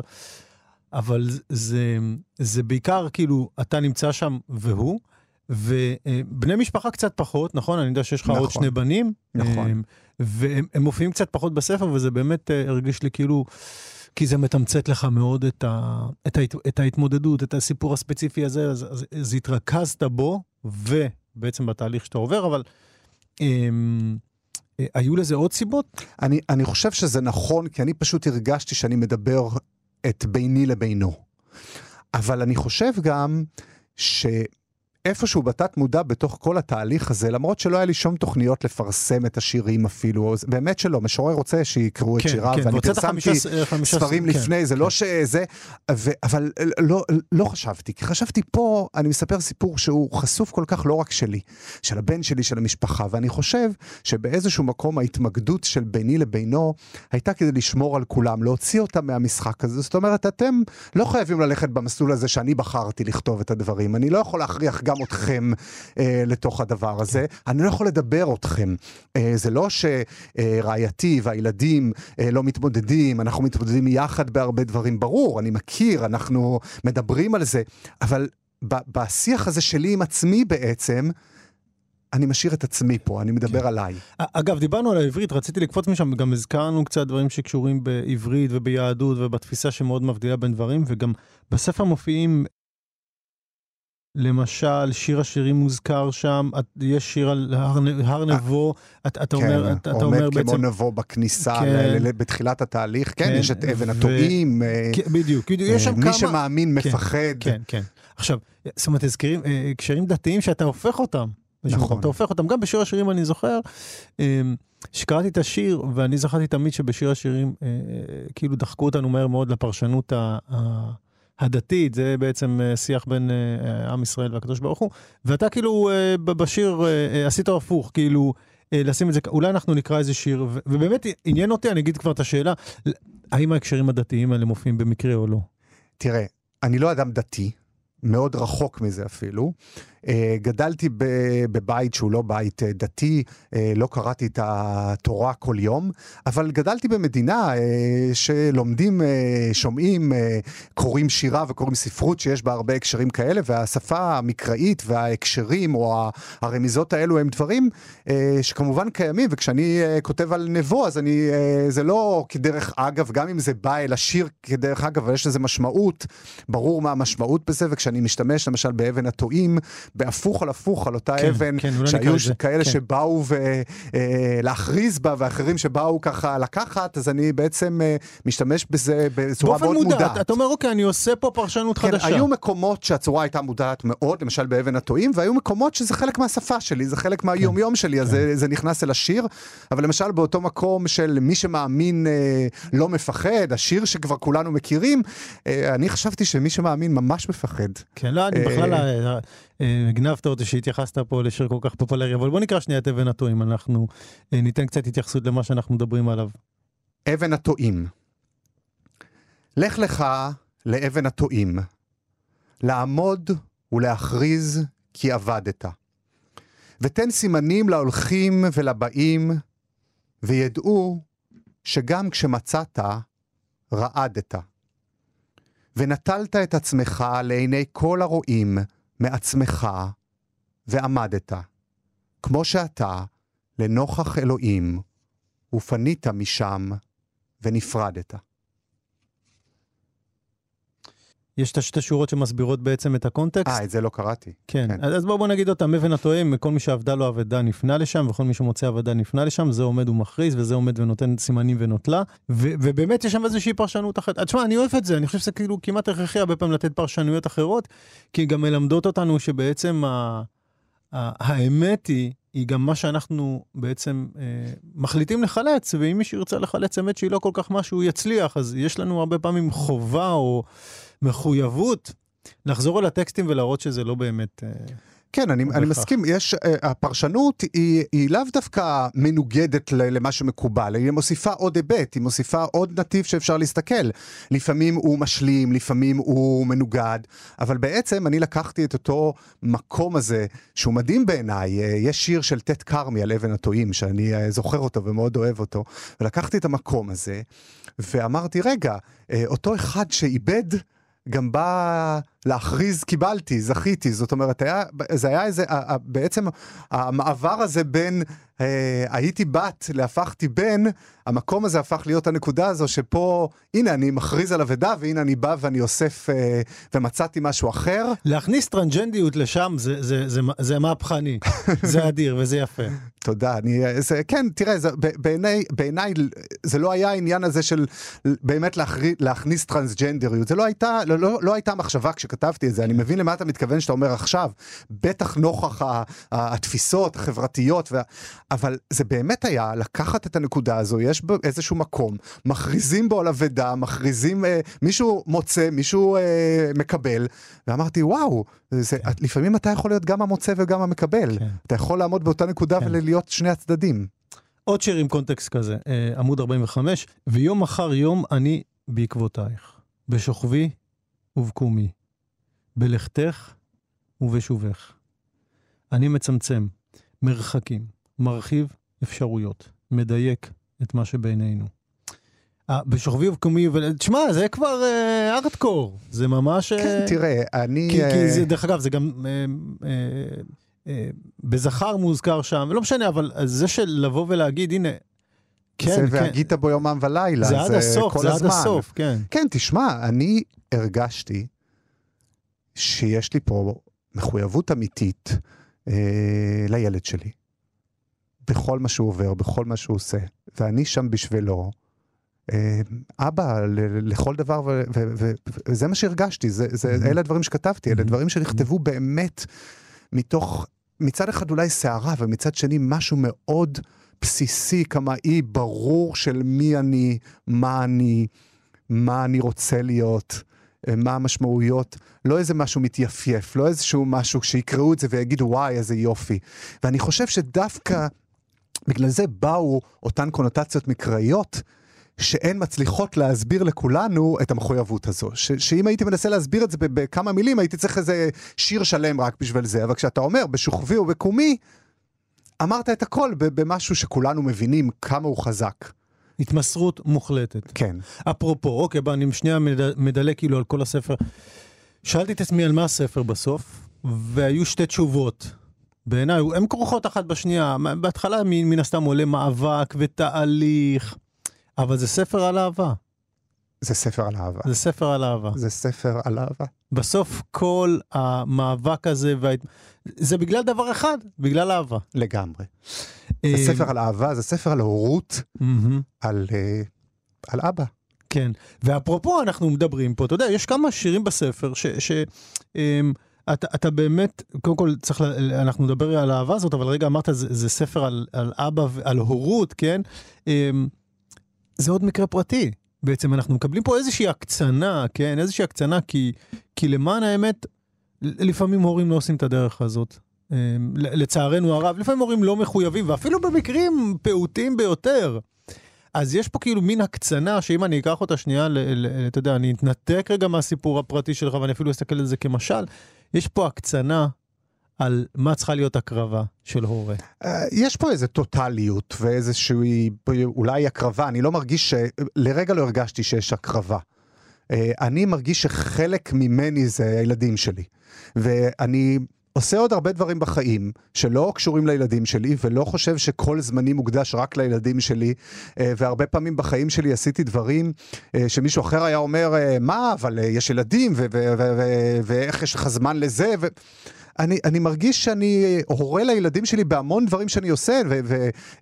אבל זה, זה בעיקר כאילו, אתה נמצא שם והוא, ובני משפחה קצת פחות, נכון? אני יודע שיש לך עוד נכון. שני בנים. נכון. הם- והם הם מופיעים קצת פחות בספר, וזה באמת אה, הרגיש לי כאילו... כי זה מתמצת לך מאוד את, ה, את, ההת, את ההתמודדות, את הסיפור הספציפי הזה, אז, אז, אז התרכזת בו, ובעצם בתהליך שאתה עובר, אבל אמ, אה, היו לזה עוד סיבות? אני, אני חושב שזה נכון, כי אני פשוט הרגשתי שאני מדבר את ביני לבינו. אבל אני חושב גם שאיפשהו בתת מודע בתוך כל התהליך הזה, למרות שלא היה לי שום תוכניות לפרסם את השירים אפילו, באמת שלא, משורר רוצה שיקראו את שיריו, ואני והוצאת פרסמתי ספרים כן. לפני, זה לא שזה, ו, אבל לא, לא חשבתי, כי חשבתי פה, אני מספר סיפור שהוא חשוף כל כך לא רק שלי, של הבן שלי, של המשפחה, ואני חושב שבאיזשהו מקום ההתמקדות של ביני לבינו הייתה כדי לשמור על כולם, להוציא אותם מהמשחק הזה. זאת אומרת, אתם לא חייבים ללכת במסלול הזה שאני בחרתי לכתוב את הדברים. אני לא יכול להכריח גם אתכם אה, לתוך הדבר הזה, אני לא יכול לדבר אתכם. אה, זה לא שרעייתי והילדים אה, לא מתמודדים, אנחנו מתמודדים יחד בהרבה דברים. ברור, אני מכיר, אנחנו מדברים על זה, אבל ב- בשיח הזה שלי עם עצמי בעצם, אני משאיר את עצמי פה, אני מדבר כן. עליי. אגב, דיברנו על העברית, רציתי לקפוץ משם, גם הזכרנו קצת דברים שקשורים בעברית וביהדות ובתפיסה שמאוד מבדילה בין דברים, וגם בספר מופיעים, למשל, שיר השירים מוזכר שם, את- יש שיר על הר, הר נבו, אתה, אתה אומר, אתה, אתה אומר עומד כמו בעצם... נבו בכניסה כן. ל- ל- בתחילת התהליך, כן, כן, יש את אבן הטועים, אה, כן, בדיוק, בדיוק, יש אה, שם מי כמה... שמאמין כן, מפחד. כן, כן. עכשיו, זאת אומרת, הזכרים, אה, הקשרים דתיים שאתה הופך אותם. נכון. אתה הופך אותם, גם בשיר השירים אני זוכר, אה, שקראתי את השיר, ואני זכרתי תמיד שבשיר השירים, אה, כאילו דחקו אותנו מהר מאוד לפרשנות ה- הדתית, זה בעצם אה, שיח בין אה, עם ישראל והקדוש ברוך הוא, ואתה כאילו אה, בשיר אה, אה, עשית הפוך, כאילו, אה, לשים את זה, אולי אנחנו נקרא איזה שיר, ובאמת עניין אותי, אני אגיד כבר את השאלה, האם ההקשרים הדתיים האלה מופיעים במקרה או לא? תראה, אני לא אדם דתי, מאוד רחוק מזה אפילו. אה, גדלתי בבית שהוא לא בית אה, דתי, אה, לא קראתי את התורה כל יום, אבל גדלתי במדינה שלומדים, שומעים, קוראים שירה וקוראים ספרות שיש בה הרבה הקשרים כאלה, והשפה המקראית וההקשרים או הרמיזות האלו הם דברים שכמובן קיימים, וכשאני כותב על נבו, אז אני, זה לא כדרך אגב, גם אם זה בא אל השיר כדרך אגב, אבל יש לזה משמעות, ברור מה המשמעות בזה, וכשאני משתמש למשל באבן הטועים, בהפוך על הפוך על אותה כן, אבן, כן, אולי נקרא שהיו זה, כאלה כן. שבאו ו- אה, להכריז בה ואחרים שבאו ככה לקחת, אז אני בעצם אה, משתמש בזה בצורה באופן מאוד מודע, מודעת. אתה- אומר, אוקיי, אני עושה פה פרשנות כן, חדשה. היו מקומות שהצורה הייתה מודעת מאוד, למשל באבן הטועים, והיו מקומות שזה חלק מהשפה שלי, זה חלק מהיום-יום שלי, אז זה, זה נכנס אל השיר. אבל למשל באותו מקום של מי שמאמין אה, לא מפחד, השיר שכבר כולנו מכירים, אה, אני חשבתי שמי שמאמין ממש מפחד. כן, לא, אני אה, בכלל אה, אה, הגנבת אותי שהתייחסת פה לשיר כל כך פופולרי, אבל בוא נקרא שנייה את אבן הטועים, אנחנו אה, ניתן קצת התייחסות למה שאנחנו מדברים עליו. אבן הטועים. לך לך לאבן הטועים, לעמוד ולהכריז כי אבדת. ותן סימנים להולכים ולבאים, וידעו שגם כשמצאת, רעדת. ונטלת את עצמך לעיני כל הרואים מעצמך, ועמדת. כמו שאתה, לנוכח אלוהים, ופנית משם ונפרדת. יש את השתי שורות שמסבירות בעצם את הקונטקסט. אה, את זה לא קראתי. כן, כן. אז בואו בוא נגיד אותם, אבן הטועים, כל מי שעבדה לו אבדה נפנה לשם, וכל מי שמוצא אבדה נפנה לשם, זה עומד ומכריז, וזה עומד ונותן סימנים ונוטלה, ו- ובאמת יש שם איזושהי פרשנות אחרת. תשמע, אני אוהב את זה, אני חושב שזה כאילו כמעט הכרחי הרבה פעמים לתת פרשנויות אחרות, כי גם מלמדות אותנו שבעצם ה- ה- האמת היא, היא גם מה שאנחנו בעצם אה, מחליטים לחלץ, ואם מישהו ירצה לחלץ אמת שהיא לא כל כך משהו, הוא יצליח, אז יש לנו הרבה פעמים חובה או מחויבות לחזור אל הטקסטים ולהראות שזה לא באמת... אה, כן, אני, אני. מסכים, יש, אה, הפרשנות היא, היא לאו דווקא מנוגדת למה שמקובל, היא מוסיפה עוד היבט, היא מוסיפה עוד נתיב שאפשר להסתכל. לפעמים הוא משלים, לפעמים הוא מנוגד, אבל בעצם אני לקחתי את אותו מקום הזה, שהוא מדהים בעיניי, אה, יש שיר של טט כרמי על אבן הטועים, שאני אה, זוכר אותו ומאוד אוהב אותו, ולקחתי את המקום הזה, ואמרתי, רגע, אותו אחד שאיבד, גם בא להכריז קיבלתי, זכיתי, זאת אומרת, היה, זה היה איזה, בעצם המעבר הזה בין אה, הייתי בת להפכתי בן, המקום הזה הפך להיות הנקודה הזו שפה, הנה אני מכריז על אבדה והנה אני בא ואני אוסף אה, ומצאתי משהו אחר. להכניס טרנג'נדיות לשם זה, זה, זה, זה מהפכני, *laughs* זה אדיר וזה יפה. תודה, אני, זה, כן, תראה, זה, ב- בעיניי, זה לא היה העניין הזה של באמת להכרי, להכניס טרנסג'נדריות, זה לא הייתה, לא, לא, לא הייתה מחשבה כשכתבתי את זה, אני מבין למה אתה מתכוון שאתה אומר עכשיו, בטח נוכח ה, ה, התפיסות החברתיות, וה, אבל זה באמת היה לקחת את הנקודה הזו, יש בו איזשהו מקום, מכריזים בו על אבדה, מכריזים, אה, מישהו מוצא, מישהו אה, מקבל, ואמרתי, וואו, זה, לפעמים אתה יכול להיות גם המוצא וגם המקבל, כן. אתה יכול לעמוד באותה נקודה כן. ולהיות שני הצדדים. עוד שיר עם קונטקסט כזה, אה, עמוד 45, ויום אחר יום אני בעקבותייך, בשוכבי ובקומי, בלכתך ובשובך. אני מצמצם מרחקים, מרחיב אפשרויות, מדייק את מה שבינינו. אה, בשוכבי ובקומי, תשמע, זה כבר אה, ארטקור, זה ממש... אה, כן, תראה, אני... כי, אה, כי זה, דרך אגב, זה גם אה, אה, אה, בזכר מוזכר שם, לא משנה, אבל זה של לבוא ולהגיד, הנה, כן, זה כן, והגית בו יומם ולילה, זה עד הסוף, כל זה עד. הסוף, כן. כן, תשמע, אני הרגשתי שיש לי פה מחויבות אמיתית אה, לילד שלי. בכל מה שהוא עובר, בכל מה שהוא עושה. ואני שם בשבילו. אה, אבא לכל דבר, וזה מה שהרגשתי, זה, זה, Mhm. אלה הדברים שכתבתי, אלה Mhm. דברים שנכתבו באמת מתוך, מצד אחד אולי סערה, ומצד שני משהו מאוד בסיסי, קמאי, ברור של מי אני, מה אני, מה אני רוצה להיות, מה המשמעויות, לא איזה משהו מתייפייף, לא איזשהו משהו שיקראו את זה ויגידו וואי איזה יופי. ואני חושב שדווקא בגלל זה באו אותן קונוטציות מקראיות. שהן מצליחות להסביר לכולנו את המחויבות הזו. ש- שאם הייתי מנסה להסביר את זה בכמה מילים, הייתי צריך איזה שיר שלם רק בשביל זה. אבל כשאתה אומר בשוכבי ובקומי, אמרת את הכל במשהו שכולנו מבינים כמה הוא חזק. התמסרות מוחלטת. כן. אפרופו, אוקיי, בוא, אני שנייה מד- מדלג כאילו על כל הספר. שאלתי את עצמי על מה הספר בסוף, והיו שתי תשובות. בעיניי, הן כרוכות אחת בשנייה. בהתחלה מן, מן הסתם עולה מאבק ותהליך, אבל זה ספר על אהבה. זה ספר על אהבה. זה ספר על אהבה. זה ספר על אהבה. בסוף כל המאבק הזה, וה... זה בגלל דבר אחד, בגלל אהבה. לגמרי. אה, זה ספר על אהבה, זה ספר על הורות. על, אה, על אבא. כן, ואפרופו אנחנו מדברים פה, אתה יודע, יש כמה שירים בספר ש... ש אמ, אתה, אתה באמת, קודם כל צריך, ל- אנחנו נדבר על האהבה הזאת, אבל רגע אמרת, זה, זה ספר על, על אבא ועל הורות, כן? אמ, זה עוד מקרה פרטי. בעצם אנחנו מקבלים פה איזושהי הקצנה, כן? איזושהי הקצנה, כי, כי למען האמת, לפעמים הורים לא עושים את הדרך הזאת. אמ, לצערנו הרב, לפעמים הורים לא מחויבים, ואפילו במקרים פעוטים ביותר. אז יש פה כאילו מין הקצנה, שאם אני אקח אותה שנייה, אתה יודע, אני אתנתק רגע מהסיפור הפרטי שלך, ואני אפילו אסתכל על זה כמשל, יש פה הקצנה על מה צריכה להיות הקרבה של הורה. אה, יש פה איזה טוטליות ואיזושהי אולי הקרבה, אני לא מרגיש ש... לרגע לא הרגשתי שיש הקרבה. אה, אני מרגיש שחלק ממני זה הילדים שלי. ואני עושה עוד הרבה דברים בחיים שלא קשורים לילדים שלי, ולא חושב שכל זמני מוקדש רק לילדים שלי, אה, והרבה פעמים בחיים שלי עשיתי דברים אה, שמישהו אחר היה אומר, אה, מה, אבל אה, יש ילדים, ואיך יש לך זמן לזה, ו... אני, אני מרגיש שאני הורה לילדים שלי בהמון דברים שאני עושה,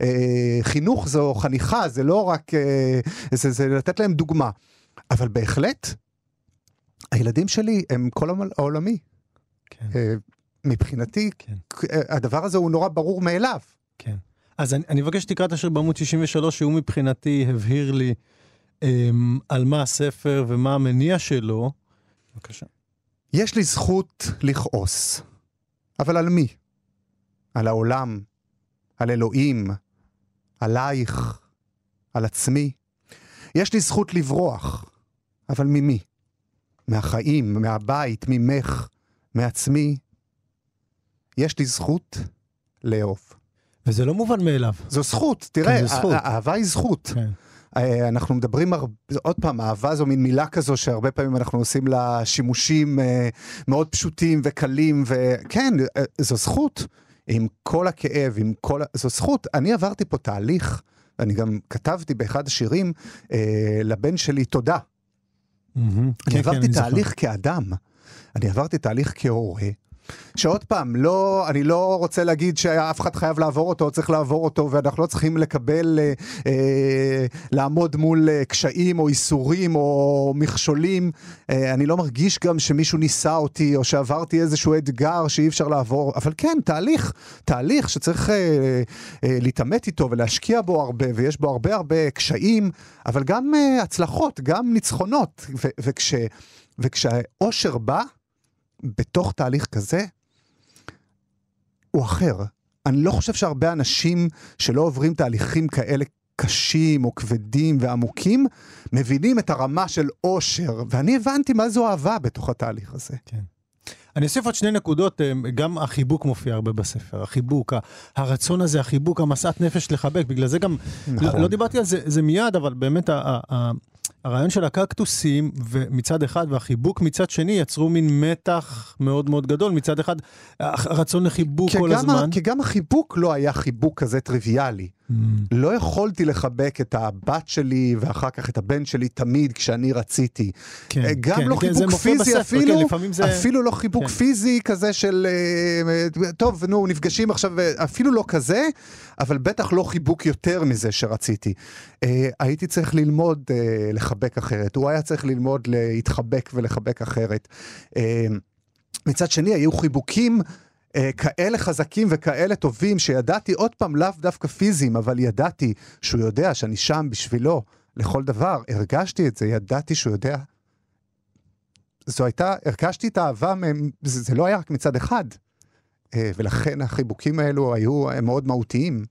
וחינוך זו חניכה, זה לא רק, אה, זה, זה לתת להם דוגמה. אבל בהחלט, הילדים שלי הם כל העול- העולמי. כן, אה, מבחינתי, כן, אה, הדבר הזה הוא נורא ברור מאליו. כן. אז אני, אני מבקש שתקרא את השיר בעמוד 63, שהוא מבחינתי הבהיר לי אמ, על מה הספר ומה המניע שלו. בבקשה. יש לי זכות לכעוס, אבל על מי? על העולם, על אלוהים, עלייך, על עצמי. יש לי זכות לברוח, אבל ממי? מהחיים, מהבית, ממך, מעצמי. יש לי זכות לאהוב. וזה לא מובן מאליו. זו זכות, תראה, כן, זכות. אהבה היא זכות. כן. אה, אנחנו מדברים, הרבה, עוד פעם, אהבה זו מין מילה כזו שהרבה פעמים אנחנו עושים לה שימושים אה, מאוד פשוטים וקלים, וכן, אה, זו זכות, עם כל הכאב, עם כל... זו זכות. אני עברתי פה תהליך, אני גם כתבתי באחד השירים אה, לבן שלי תודה. מהמם. אני כן, עברתי כן. תהליך כאדם, אני עברתי תהליך כהורה. שעוד פעם, לא, אני לא רוצה להגיד שאף אחד חייב לעבור אותו, צריך לעבור אותו, ואנחנו לא צריכים לקבל, אה, אה, לעמוד מול אה, קשיים או איסורים או מכשולים. אה, אני לא מרגיש גם שמישהו ניסה אותי, או שעברתי איזשהו אתגר שאי אפשר לעבור, אבל כן, תהליך, תהליך שצריך אה, אה, להתעמת איתו ולהשקיע בו הרבה, ויש בו הרבה הרבה קשיים, אבל גם אה, הצלחות, גם ניצחונות. וכש, וכשהאושר בא, בתוך תהליך כזה, הוא אחר. אני לא חושב שהרבה אנשים שלא עוברים תהליכים כאלה קשים או כבדים ועמוקים, מבינים את הרמה של אושר, ואני הבנתי מה זו אהבה בתוך התהליך הזה. אני אוסיף עוד שני נקודות, אה, גם החיבוק מופיע הרבה בספר, החיבוק, הרצון הזה, החיבוק, המשאת נפש לחבק, בגלל זה גם, נכון. לא, לא דיברתי על זה, זה מיד, אבל באמת ה, ה, ה, הרעיון של הקקטוסים מצד אחד והחיבוק מצד שני יצרו מין מתח מאוד מאוד גדול, מצד אחד הרצון לחיבוק כל הזמן. כי גם החיבוק לא היה חיבוק כזה טריוויאלי. Mm, לא יכולתי לחבק את הבת שלי ואחר כך את הבן שלי תמיד כשאני רציתי. כן, אה, גם כן, לא כן, חיבוק פיזי בספר, אפילו, כן, זה... אפילו לא חיבוק כן. פיזי כזה של, אה, אה, טוב, נו, נפגשים עכשיו, אפילו לא כזה, אבל בטח לא חיבוק יותר מזה שרציתי. הייתי צריך ללמוד לחבק אחרת, הוא היה צריך ללמוד להתחבק ולחבק אחרת. מצד שני, היו חיבוקים כאלה חזקים וכאלה טובים, שידעתי, עוד פעם, לאו דווקא פיזיים, אבל ידעתי שהוא יודע שאני שם בשבילו לכל דבר. הרגשתי את זה, ידעתי שהוא יודע. זו הייתה, הרגשתי את האהבה, זה, זה לא היה רק מצד אחד. אה, ולכן החיבוקים האלו היו אה, מאוד מהותיים.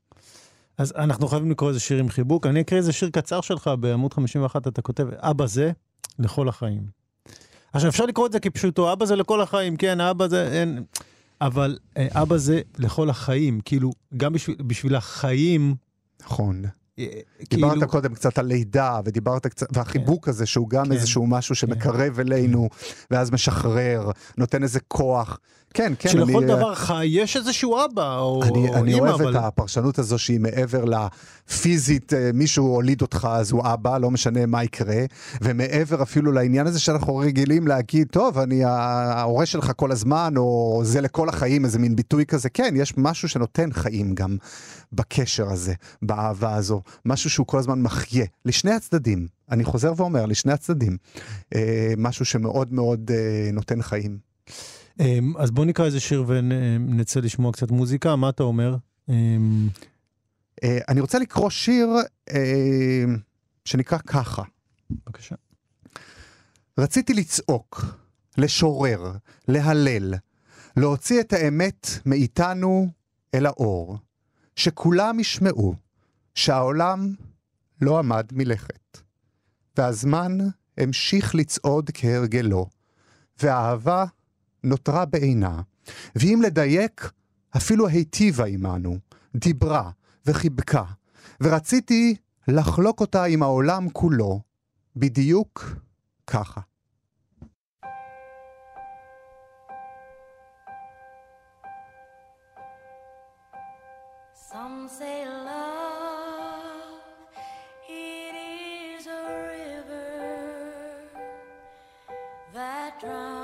אז אנחנו חייבים לקרוא איזה שיר עם חיבוק. אני אקריא איזה שיר קצר שלך, בעמוד 51 אתה כותב, אבא זה לכל החיים. עכשיו, אפשר לקרוא את זה כפשוטו, אבא זה לכל החיים, כן, אבא זה, אין... אבל אה, אבא זה לכל החיים, כאילו, גם בשביל, בשביל החיים, נכון. אה, דיברת כאילו- קודם קצת על לידה, ודיברת קצת, והחיבוק הזה שהוא גם כן. איזשהו משהו שמקרב אלינו, ואז משחרר, נותן איזה כוח. כן, כן, שלכל אני... דבר חי יש איזשהו אבא או אני, או אני אימא, אוהב אבל... את הפרשנות הזו שהיא מעבר לפיזית, אה, מישהו הוליד אותך אז הוא אבא, לא משנה מה יקרה, ומעבר אפילו לעניין הזה שאנחנו רגילים להגיד, טוב, אני ההורה שלך כל הזמן, או זה לכל החיים, איזה מין ביטוי כזה, כן, יש משהו שנותן חיים גם בקשר הזה, באהבה הזו, משהו שהוא כל הזמן מחיה, לשני הצדדים, אני חוזר ואומר, לשני הצדדים, אה, משהו שמאוד מאוד אה, נותן חיים. אמ, אז בוא נקרא איזה שיר ונצא לשמוע קצת מוזיקה, מה אתה אומר? אמ, אה, אני רוצה לקרוא שיר אה, שנקרא ככה. בבקשה. רציתי לצעוק, לשורר, להלל, להוציא את האמת מאיתנו אל האור, שכולם ישמעו שהעולם לא עמד מלכת, והזמן המשיך לצעוד כהרגלו, והאהבה נותרה בעינה, ואם לדייק, אפילו היטיבה עמנו, דיברה וחיבקה, ורציתי לחלוק אותה עם העולם כולו, בדיוק ככה. Some say love, it is a river that drowns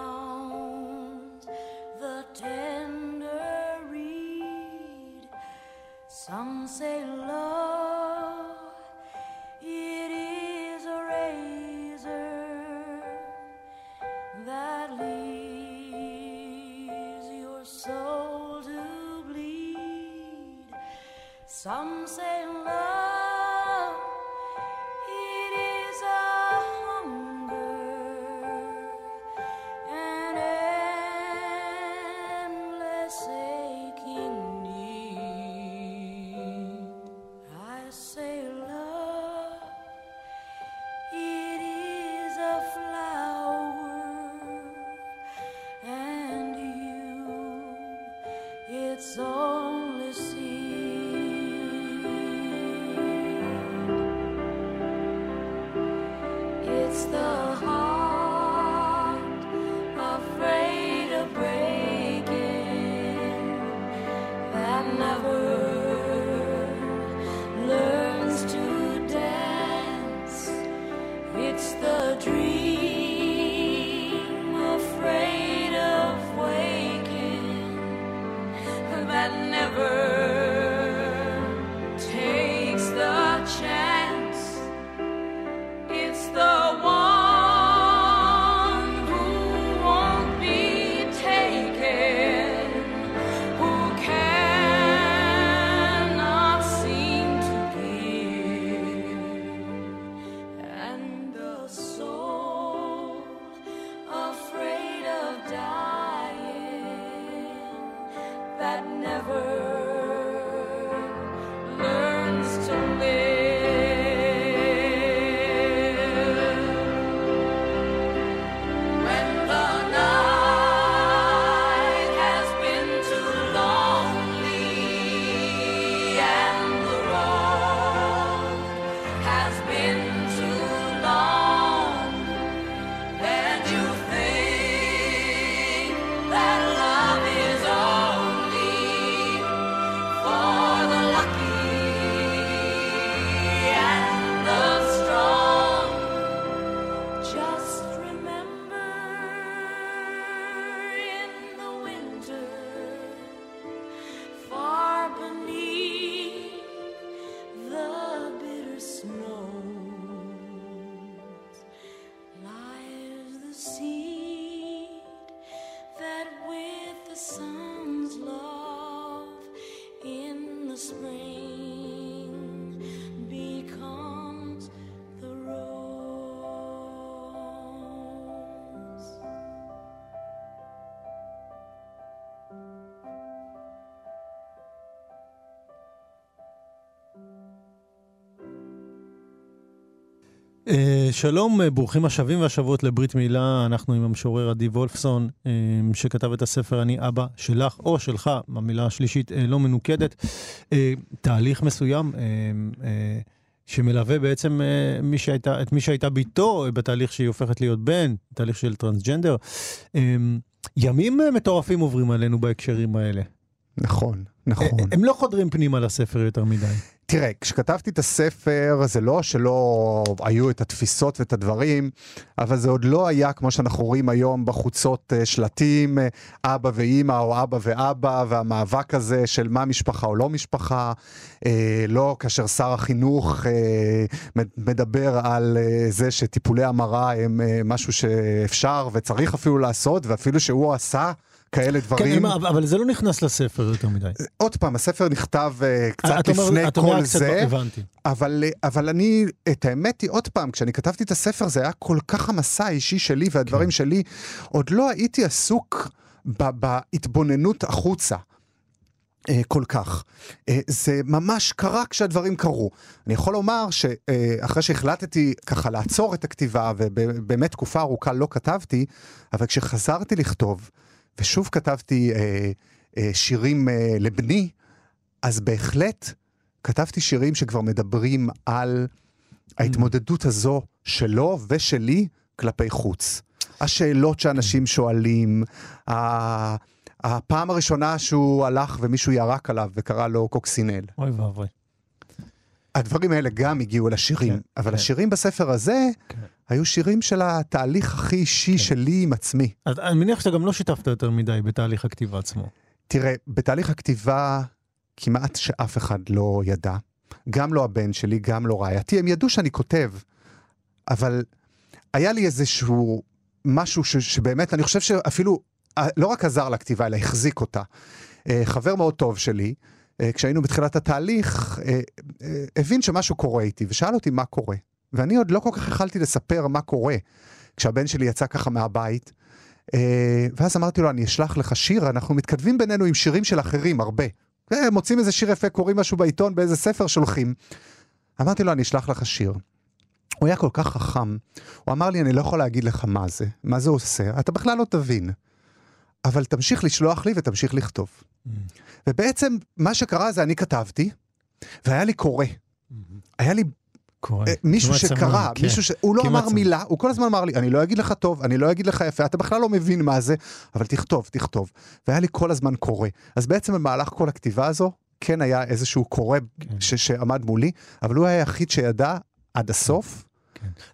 אה, שלום, אה, ברוכים השבים והשבות לברית מילה, אנחנו עם המשורר עדי וולפסון, אה, שכתב את הספר אני אבא שלך או שלך, המילה השלישית אה, לא מנוקדת. אה, תהליך מסוים, שמלווה בעצם מי שהייתה, את מי שהייתה ביתו בתהליך שהיא הופכת להיות בן, תהליך של טרנסג'נדר. ימים מטורפים עוברים עלינו בהקשרים האלה. נכון, נכון. הם לא חודרים פנימה לספר יותר מדי. תראה, כשכתבתי את הספר, זה לא שלא היו את התפיסות ואת הדברים, אבל זה עוד לא היה כמו שאנחנו רואים היום בחוצות אה, שלטים, אה, אבא ואימא או אבא ואבא, והמאבק הזה של מה משפחה או לא משפחה, אה, לא כאשר שר החינוך אה, מדבר על אה, זה שטיפולי המרה הם אה, משהו שאפשר וצריך אפילו לעשות, ואפילו שהוא עשה. כאלה כן, דברים. אבל- אבל זה לא נכנס לספר יותר מדי. עוד פעם, הספר נכתב uh, קצת לפני כל קצת- זה. אבל, אה, אבל אני, את האמת היא, עוד פעם, כשאני כתבתי את הספר זה היה כל כך המסע האישי שלי והדברים כן. שלי, עוד לא הייתי עסוק בהתבוננות החוצה. אה, כל כך. אה, זה ממש קרה כשהדברים קרו. אני יכול לומר שאחרי שהחלטתי ככה לעצור את הכתיבה, ובאמת תקופה ארוכה לא כתבתי, אבל כשחזרתי לכתוב, ושוב כתבתי אה, אה, שירים אה, לבני, אז בהחלט כתבתי שירים שכבר מדברים על ההתמודדות הזו שלו ושלי כלפי חוץ. השאלות שאנשים שואלים, ה- הפעם הראשונה שהוא הלך ומישהו ירק עליו וקרא לו קוקסינל. אוי ואבוי. הדברים האלה גם הגיעו אל השירים, כן, אבל כן. השירים בספר הזה כן. היו שירים של התהליך הכי אישי שלי עם עצמי. אז אני מניח שאתה גם לא שיתפת יותר מדי בתהליך הכתיבה עצמו. תראה, בתהליך הכתיבה כמעט שאף אחד לא ידע. גם לא הבן שלי, גם לא רעייתי. הם ידעו שאני כותב, אבל היה לי איזשהו משהו ש, שבאמת, אני חושב שאפילו אה, לא רק עזר לכתיבה, אלא החזיק אותה. אה, חבר מאוד טוב שלי, אה, כשהיינו בתחילת התהליך, הבין שמשהו קורה איתי, ושאל אותי מה קורה. ואני עוד לא כל כך יכלתי לספר מה קורה כשהבן שלי יצא ככה מהבית. אה, ואז אמרתי לו, אני אשלח לך שיר, אנחנו מתכתבים בינינו עם שירים של אחרים, הרבה. אה, מוצאים איזה שיר יפה, קוראים משהו בעיתון, באיזה ספר שולחים. אמרתי לו, אני אשלח לך שיר. הוא היה כל כך חכם, הוא אמר לי, אני לא יכול להגיד לך מה זה, מה זה עושה, אתה בכלל לא תבין. אבל תמשיך לשלוח לי ותמשיך לכתוב. ובעצם, מה שקרה זה אני כתבתי, והיה לי קורא. היה לי קורה. אה, מישהו שקרא, כן. מישהו ש... הוא לא אמר צמא. מילה, הוא כל הזמן אמר לי, אני לא אגיד לך טוב, אני לא אגיד לך יפה, אתה בכלל לא מבין מה זה, אבל תכתוב, תכתוב. והיה לי כל הזמן קורא. אז בעצם במהלך כל הכתיבה הזו, כן היה איזשהו קורא כן. ש- שעמד מולי, אבל הוא היה היחיד שידע עד הסוף.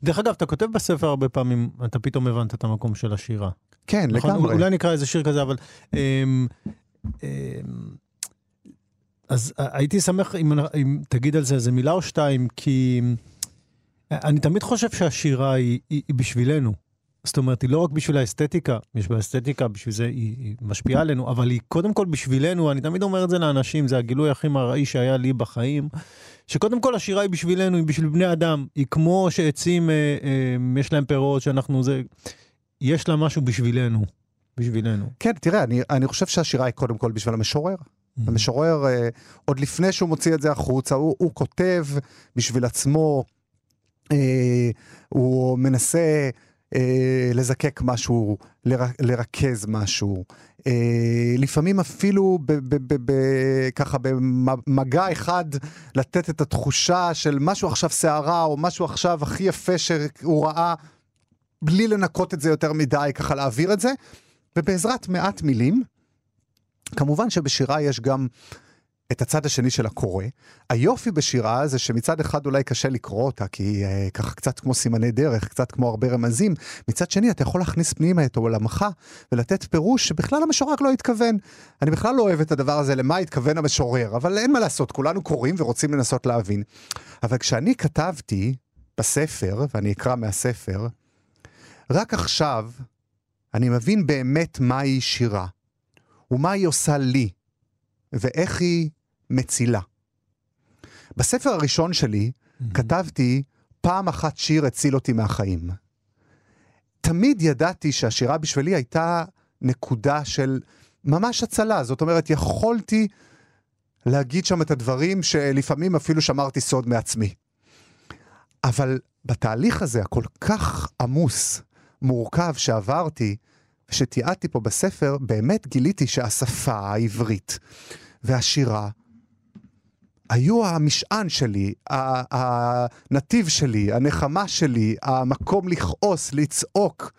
דרך אגב, אתה כותב בספר הרבה פעמים, אתה פתאום הבנת את המקום של השירה. כן, נכון? לגמרי. אולי נקרא איזה שיר כזה, אבל... אמ, אמ, אז הייתי שמח אם, אם תגיד על זה איזה מילה או שתיים, כי אני תמיד חושב שהשירה היא, היא, היא בשבילנו. זאת אומרת, היא לא רק בשביל האסתטיקה, יש בה אסתטיקה, בשביל זה היא, היא משפיעה עלינו, אבל היא קודם כל בשבילנו, אני תמיד אומר את זה לאנשים, זה הגילוי הכי מרעי שהיה לי בחיים, שקודם כל השירה היא בשבילנו, היא בשביל בני אדם, היא כמו שעצים, אה, אה, יש להם פירות, שאנחנו זה, יש לה משהו בשבילנו, בשבילנו. כן, תראה, אני, אני חושב שהשירה היא קודם כל בשביל המשורר. Mm-hmm. המשורר, אה, עוד לפני שהוא מוציא את זה החוצה, הוא, הוא כותב בשביל עצמו, אה, הוא מנסה אה, לזקק משהו, לר, לרכז משהו. אה, לפעמים אפילו ב, ב, ב, ב, ככה במגע אחד לתת את התחושה של משהו עכשיו סערה, או משהו עכשיו הכי יפה שהוא ראה, בלי לנקות את זה יותר מדי, ככה להעביר את זה, ובעזרת מעט מילים. כמובן שבשירה יש גם את הצד השני של הקורא. היופי בשירה זה שמצד אחד אולי קשה לקרוא אותה, כי היא אה, ככה קצת כמו סימני דרך, קצת כמו הרבה רמזים. מצד שני, אתה יכול להכניס פנימה את עולמך ולתת פירוש שבכלל המשורר לא התכוון. אני בכלל לא אוהב את הדבר הזה, למה התכוון המשורר, אבל אין מה לעשות, כולנו קוראים ורוצים לנסות להבין. אבל כשאני כתבתי בספר, ואני אקרא מהספר, רק עכשיו אני מבין באמת מהי שירה. ומה היא עושה לי, ואיך היא מצילה. בספר הראשון שלי כתבתי, פעם אחת שיר הציל אותי מהחיים. תמיד ידעתי שהשירה בשבילי הייתה נקודה של ממש הצלה, זאת אומרת, יכולתי להגיד שם את הדברים שלפעמים אפילו שמרתי סוד מעצמי. אבל בתהליך הזה, הכל כך עמוס, מורכב שעברתי, ושתיעדתי פה בספר, באמת גיליתי שהשפה העברית והשירה היו המשען שלי, הנתיב שלי, הנחמה שלי, המקום לכעוס, לצעוק.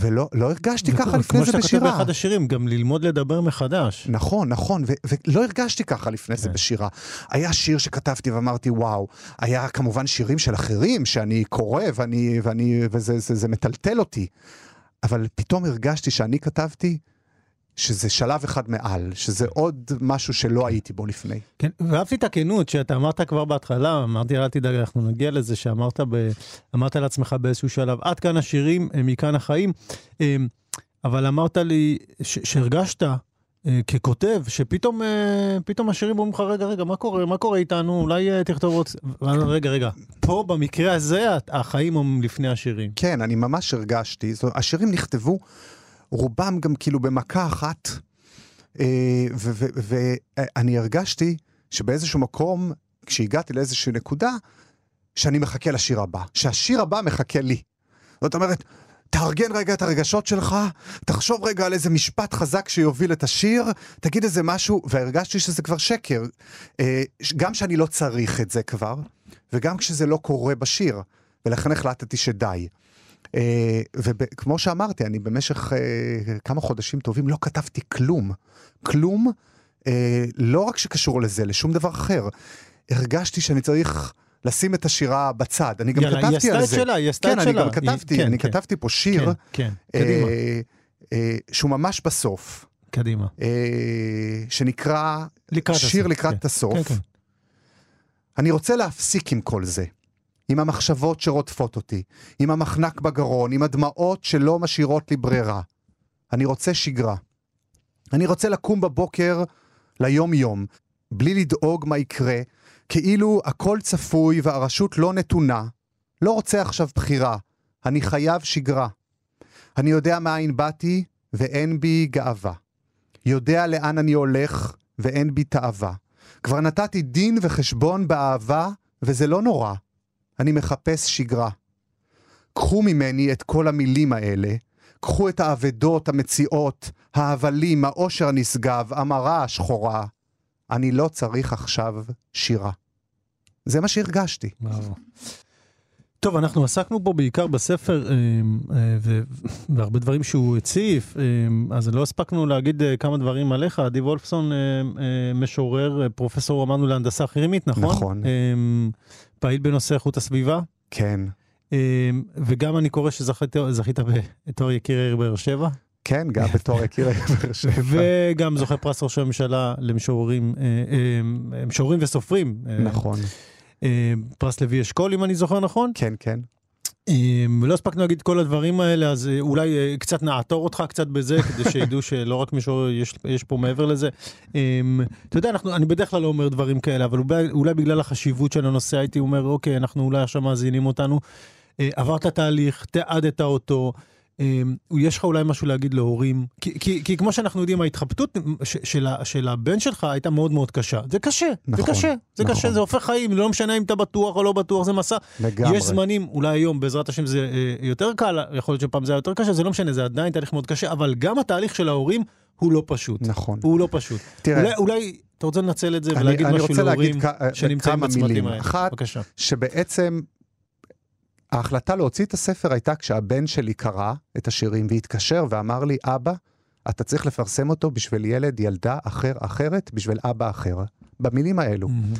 ולא לא הרגשתי ככה לפני כמו זה שאתה כותב בשירה. באחד השירים, גם ללמוד לדבר מחדש. נכון, נכון, ו- ולא הרגשתי ככה לפני זה כן. בשירה. היה שיר שכתבתי ואמרתי, וואו, היה כמובן שירים של אחרים שאני קורא ואני, ואני, וזה זה, זה מטלטל אותי. אבל פתאום הרגשתי שאני כתבתי, שזה שלב אחד מעל, שזה עוד משהו שלא הייתי בו לפני. כן, ואהבתי את הכנות שאתה אמרת כבר בהתחלה, אמרתי, אל תדאג, אנחנו נגיע לזה, שאמרת ב... אמרת לעצמך באיזשהו שלב, עד כאן השירים, אה, מכאן החיים. אה, אבל אמרת לי ש- שהרגשת ככותב, שפתאום אה, פתאום השירים אומרים לך, רגע, רגע, מה קורה, מה קורה איתנו? אולי אה, תכתוב עוד... רגע, רגע, פה במקרה הזה החיים הם לפני השירים. כן, אני ממש הרגשתי, זאת, השירים נכתבו, רובם גם כאילו במכה אחת, אה, ואני הרגשתי שבאיזשהו מקום, כשהגעתי לאיזושהי נקודה, שאני מחכה לשיר הבא, שהשיר הבא מחכה לי. זאת אומרת, תארגן רגע את הרגשות שלך, תחשוב רגע על איזה משפט חזק שיוביל את השיר, תגיד איזה משהו, והרגשתי שזה כבר שקר. אה, גם שאני לא צריך את זה כבר, וגם כשזה לא קורה בשיר, ולכן החלטתי שדי. אה, וכמו שאמרתי, אני במשך אה, כמה חודשים טובים לא כתבתי כלום. כלום, לא רק שקשור לזה, לשום דבר אחר. הרגשתי שאני צריך לשים את השירה בצד. אני גם יאללה, היא כתבתי עשתה על את זה. שלה, היא עשתה כן, את אני שלה. גם כתבתי, היא- כן, אני כן. כתבתי פה שיר, כן, כן, אה, קדימה, אה, שהוא ממש בסוף, קדימה. אה, שנקרא לקראת שיר הסוף, לקראת כן. הסוף. כן, כן. אני רוצה להפסיק עם כל זה. עם המחשבות שרודפות אותי, עם המחנק בגרון, עם הדמעות שלא משאירות לי ברירה. אני רוצה שגרה. אני רוצה לקום בבוקר ליום-יום, בלי לדאוג מה יקרה, כאילו הכל צפוי והרשות לא נתונה. לא רוצה עכשיו בחירה, אני חייב שגרה. אני יודע מאין באתי ואין בי גאווה. יודע לאן אני הולך ואין בי תאווה. כבר נתתי דין וחשבון באהבה, וזה לא נורא. אני מחפש שגרה. קחו ממני את כל המילים האלה, קחו את האבדות המציאות, ההבלים, העושר הנשגב, המרה השחורה. אני לא צריך עכשיו שירה. זה מה שהרגשתי. טוב, אנחנו עסקנו פה בעיקר בספר, אה, אה, והרבה דברים שהוא הציף, אה, אז לא הספקנו להגיד כמה דברים עליך. עדי וולפסון, משורר, פרופסור, אמרנו להנדסה כימית, נכון? נכון. פעיל בנושא איכות הסביבה, כן. וגם אני קורא שזכית זכית בתואר יקיר העיר באר שבע, כן, גם *laughs* בתור יקיר באר שבע. וגם זוכה פרס ראש הממשלה למשוררים, אה, אה, משוררים וסופרים. אה, נכון. פרס לוי אשכול, אם אני זוכר נכון. כן, כן. לא הספקנו להגיד כל הדברים האלה, אז אולי קצת נעתור אותך קצת בזה, *laughs* כדי שידעו שלא רק מישהו, יש, יש פה מעבר לזה. אתה יודע, אנחנו, אני בדרך כלל לא אומר דברים כאלה, אבל אולי, אולי בגלל החשיבות של הנושא הייתי אומר, אוקיי, אנחנו אולי עכשיו מאזינים אותנו. עברת תהליך, תיעדת אותו. אמ, יש לך אולי משהו להגיד להורים? כי, כי, כי כמו שאנחנו יודעים, ההתחבטות ש, של, של הבן שלך הייתה מאוד מאוד קשה. זה קשה, נכון, זה קשה, זה נכון. קשה, זה הופך חיים, לא משנה אם אתה בטוח או לא בטוח, זה מסע. לגמרי. יש זמנים, אולי היום בעזרת השם זה אה, יותר קל, יכול להיות שפעם זה היה יותר קשה, זה לא משנה, זה עדיין תהליך מאוד קשה, אבל גם התהליך של ההורים הוא לא פשוט. נכון. הוא לא פשוט. תראה, אולי, אולי אתה רוצה לנצל את זה אני- ולהגיד אני משהו להורים כ- שנמצאים בצמתים. האלה. אחת, בבקשה. שבעצם ההחלטה להוציא את הספר הייתה כשהבן שלי קרא את השירים והתקשר ואמר לי, אבא, אתה צריך לפרסם אותו בשביל ילד, ילדה אחר, אחרת, בשביל אבא אחר. במילים האלו. מהמם.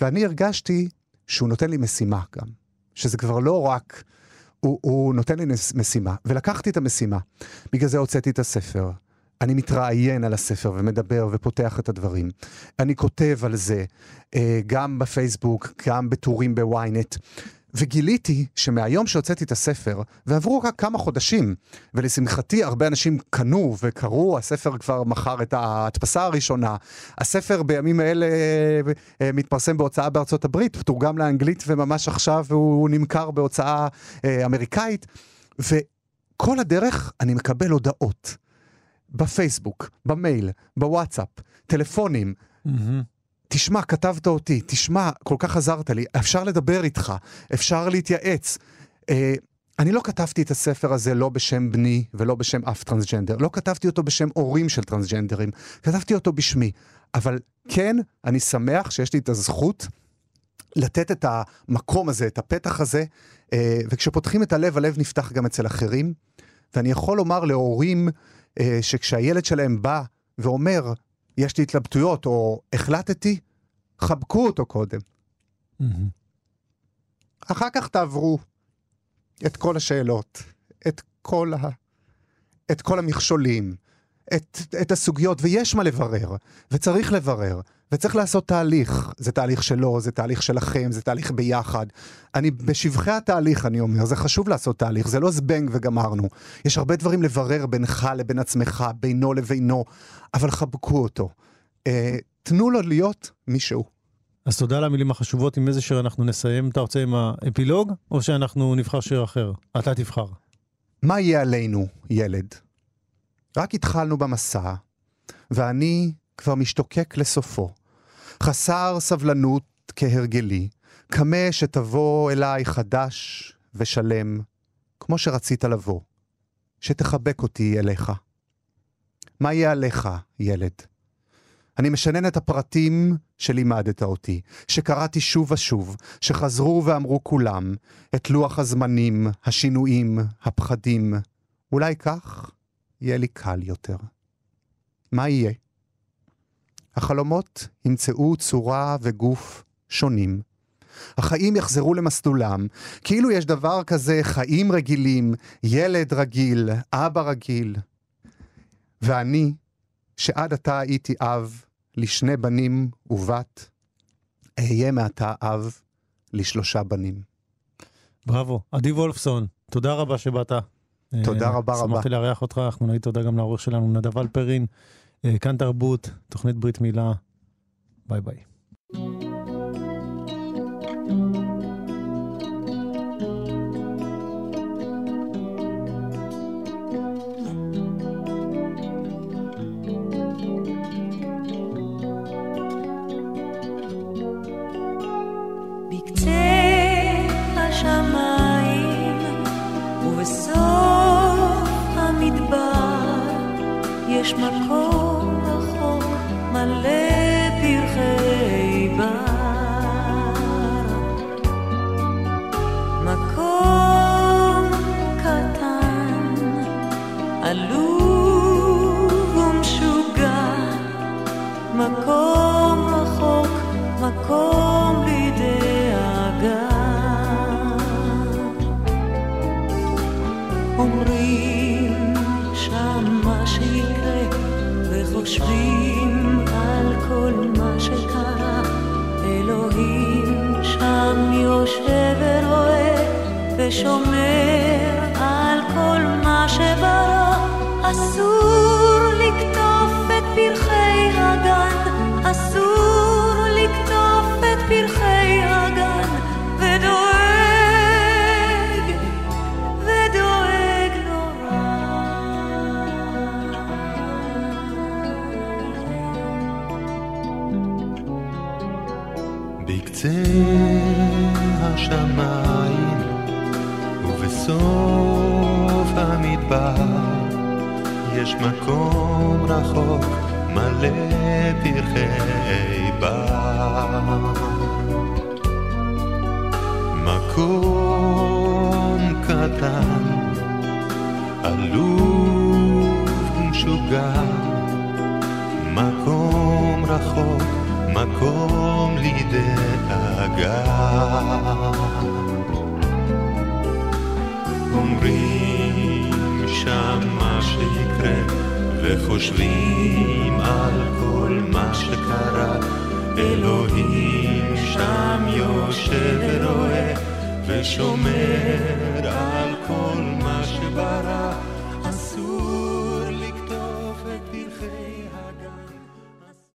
ואני הרגשתי שהוא נותן לי משימה גם. שזה כבר לא רק... הוא, הוא נותן לי משימה, ולקחתי את המשימה. בגלל זה הוצאתי את הספר. אני מתראיין על הספר ומדבר ופותח את הדברים. אני כותב על זה, אה, גם בפייסבוק, גם בטורים בוויינט. וגיליתי שמהיום שהוצאתי את הספר, ועברו רק כמה חודשים, ולשמחתי הרבה אנשים קנו וקראו, הספר כבר מכר את ההדפסה הראשונה. הספר בימים אלה אה, מתפרסם בהוצאה בארצות הברית, תורגם לאנגלית וממש עכשיו הוא נמכר בהוצאה אה, אמריקאית. וכל הדרך אני מקבל הודעות. בפייסבוק, במייל, בוואטסאפ, טלפונים, מהמם. תשמע, כתבת אותי, תשמע, כל כך עזרת לי, אפשר לדבר איתך, אפשר להתייעץ. אה, אני לא כתבתי את הספר הזה לא בשם בני ולא בשם אף טרנסג'נדר. לא כתבתי אותו בשם הורים של טרנסג'נדרים. כתבתי אותו בשמי. אבל כן, אני שמח שיש לי את הזכות לתת את המקום הזה, את הפתח הזה, אה, וכשפותחים את הלב, הלב נפתח גם אצל אחרים. ואני יכול לומר להורים אה, שכשהילד שלהם בא ואומר, יש לי התלבטויות, או החלטתי, חבקו אותו קודם. אחר כך תעברו את כל השאלות, את כל, ה... את כל המכשולים, את, את הסוגיות, ויש מה לברר, וצריך לברר, וצריך לעשות תהליך. זה תהליך שלו, זה תהליך שלכם, זה תהליך ביחד. אני, בשבחי התהליך, אני אומר, זה חשוב לעשות תהליך, זה לא זבנג וגמרנו. יש הרבה דברים לברר בינך לבין עצמך, בינו לבינו, אבל חבקו אותו. אה, תנו לו להיות מישהו. אז תודה על המילים החשובות. עם איזה שיר אנחנו נסיים? אתה רוצה עם האפילוג, או שאנחנו נבחר שיר אחר? אתה תבחר. מה יהיה עלינו, ילד? רק התחלנו במסע, ואני כבר משתוקק לסופו. חסר סבלנות כהרגלי, קמה שתבוא אליי חדש ושלם, כמו שרצית לבוא, שתחבק אותי אליך. מה יהיה עליך, ילד? אני משנן את הפרטים שלימדת אותי, שקראתי שוב ושוב, שחזרו ואמרו כולם, את לוח הזמנים, השינויים, הפחדים. אולי כך יהיה לי קל יותר. מה יהיה? החלומות ימצאו צורה וגוף שונים. החיים יחזרו למסלולם, כאילו יש דבר כזה חיים רגילים, ילד רגיל, אבא רגיל. ואני, שעד עתה הייתי אב לשני בנים ובת, אהיה מעתה אב לשלושה בנים. בראבו. עדי וולפסון, תודה רבה שבאת. תודה אה, רבה רבה. שמחתי לארח אותך, אנחנו נגיד תודה גם לעורך שלנו, נדב אלפרין, אה, כאן תרבות, תוכנית ברית מילה. ביי ביי. יש מקום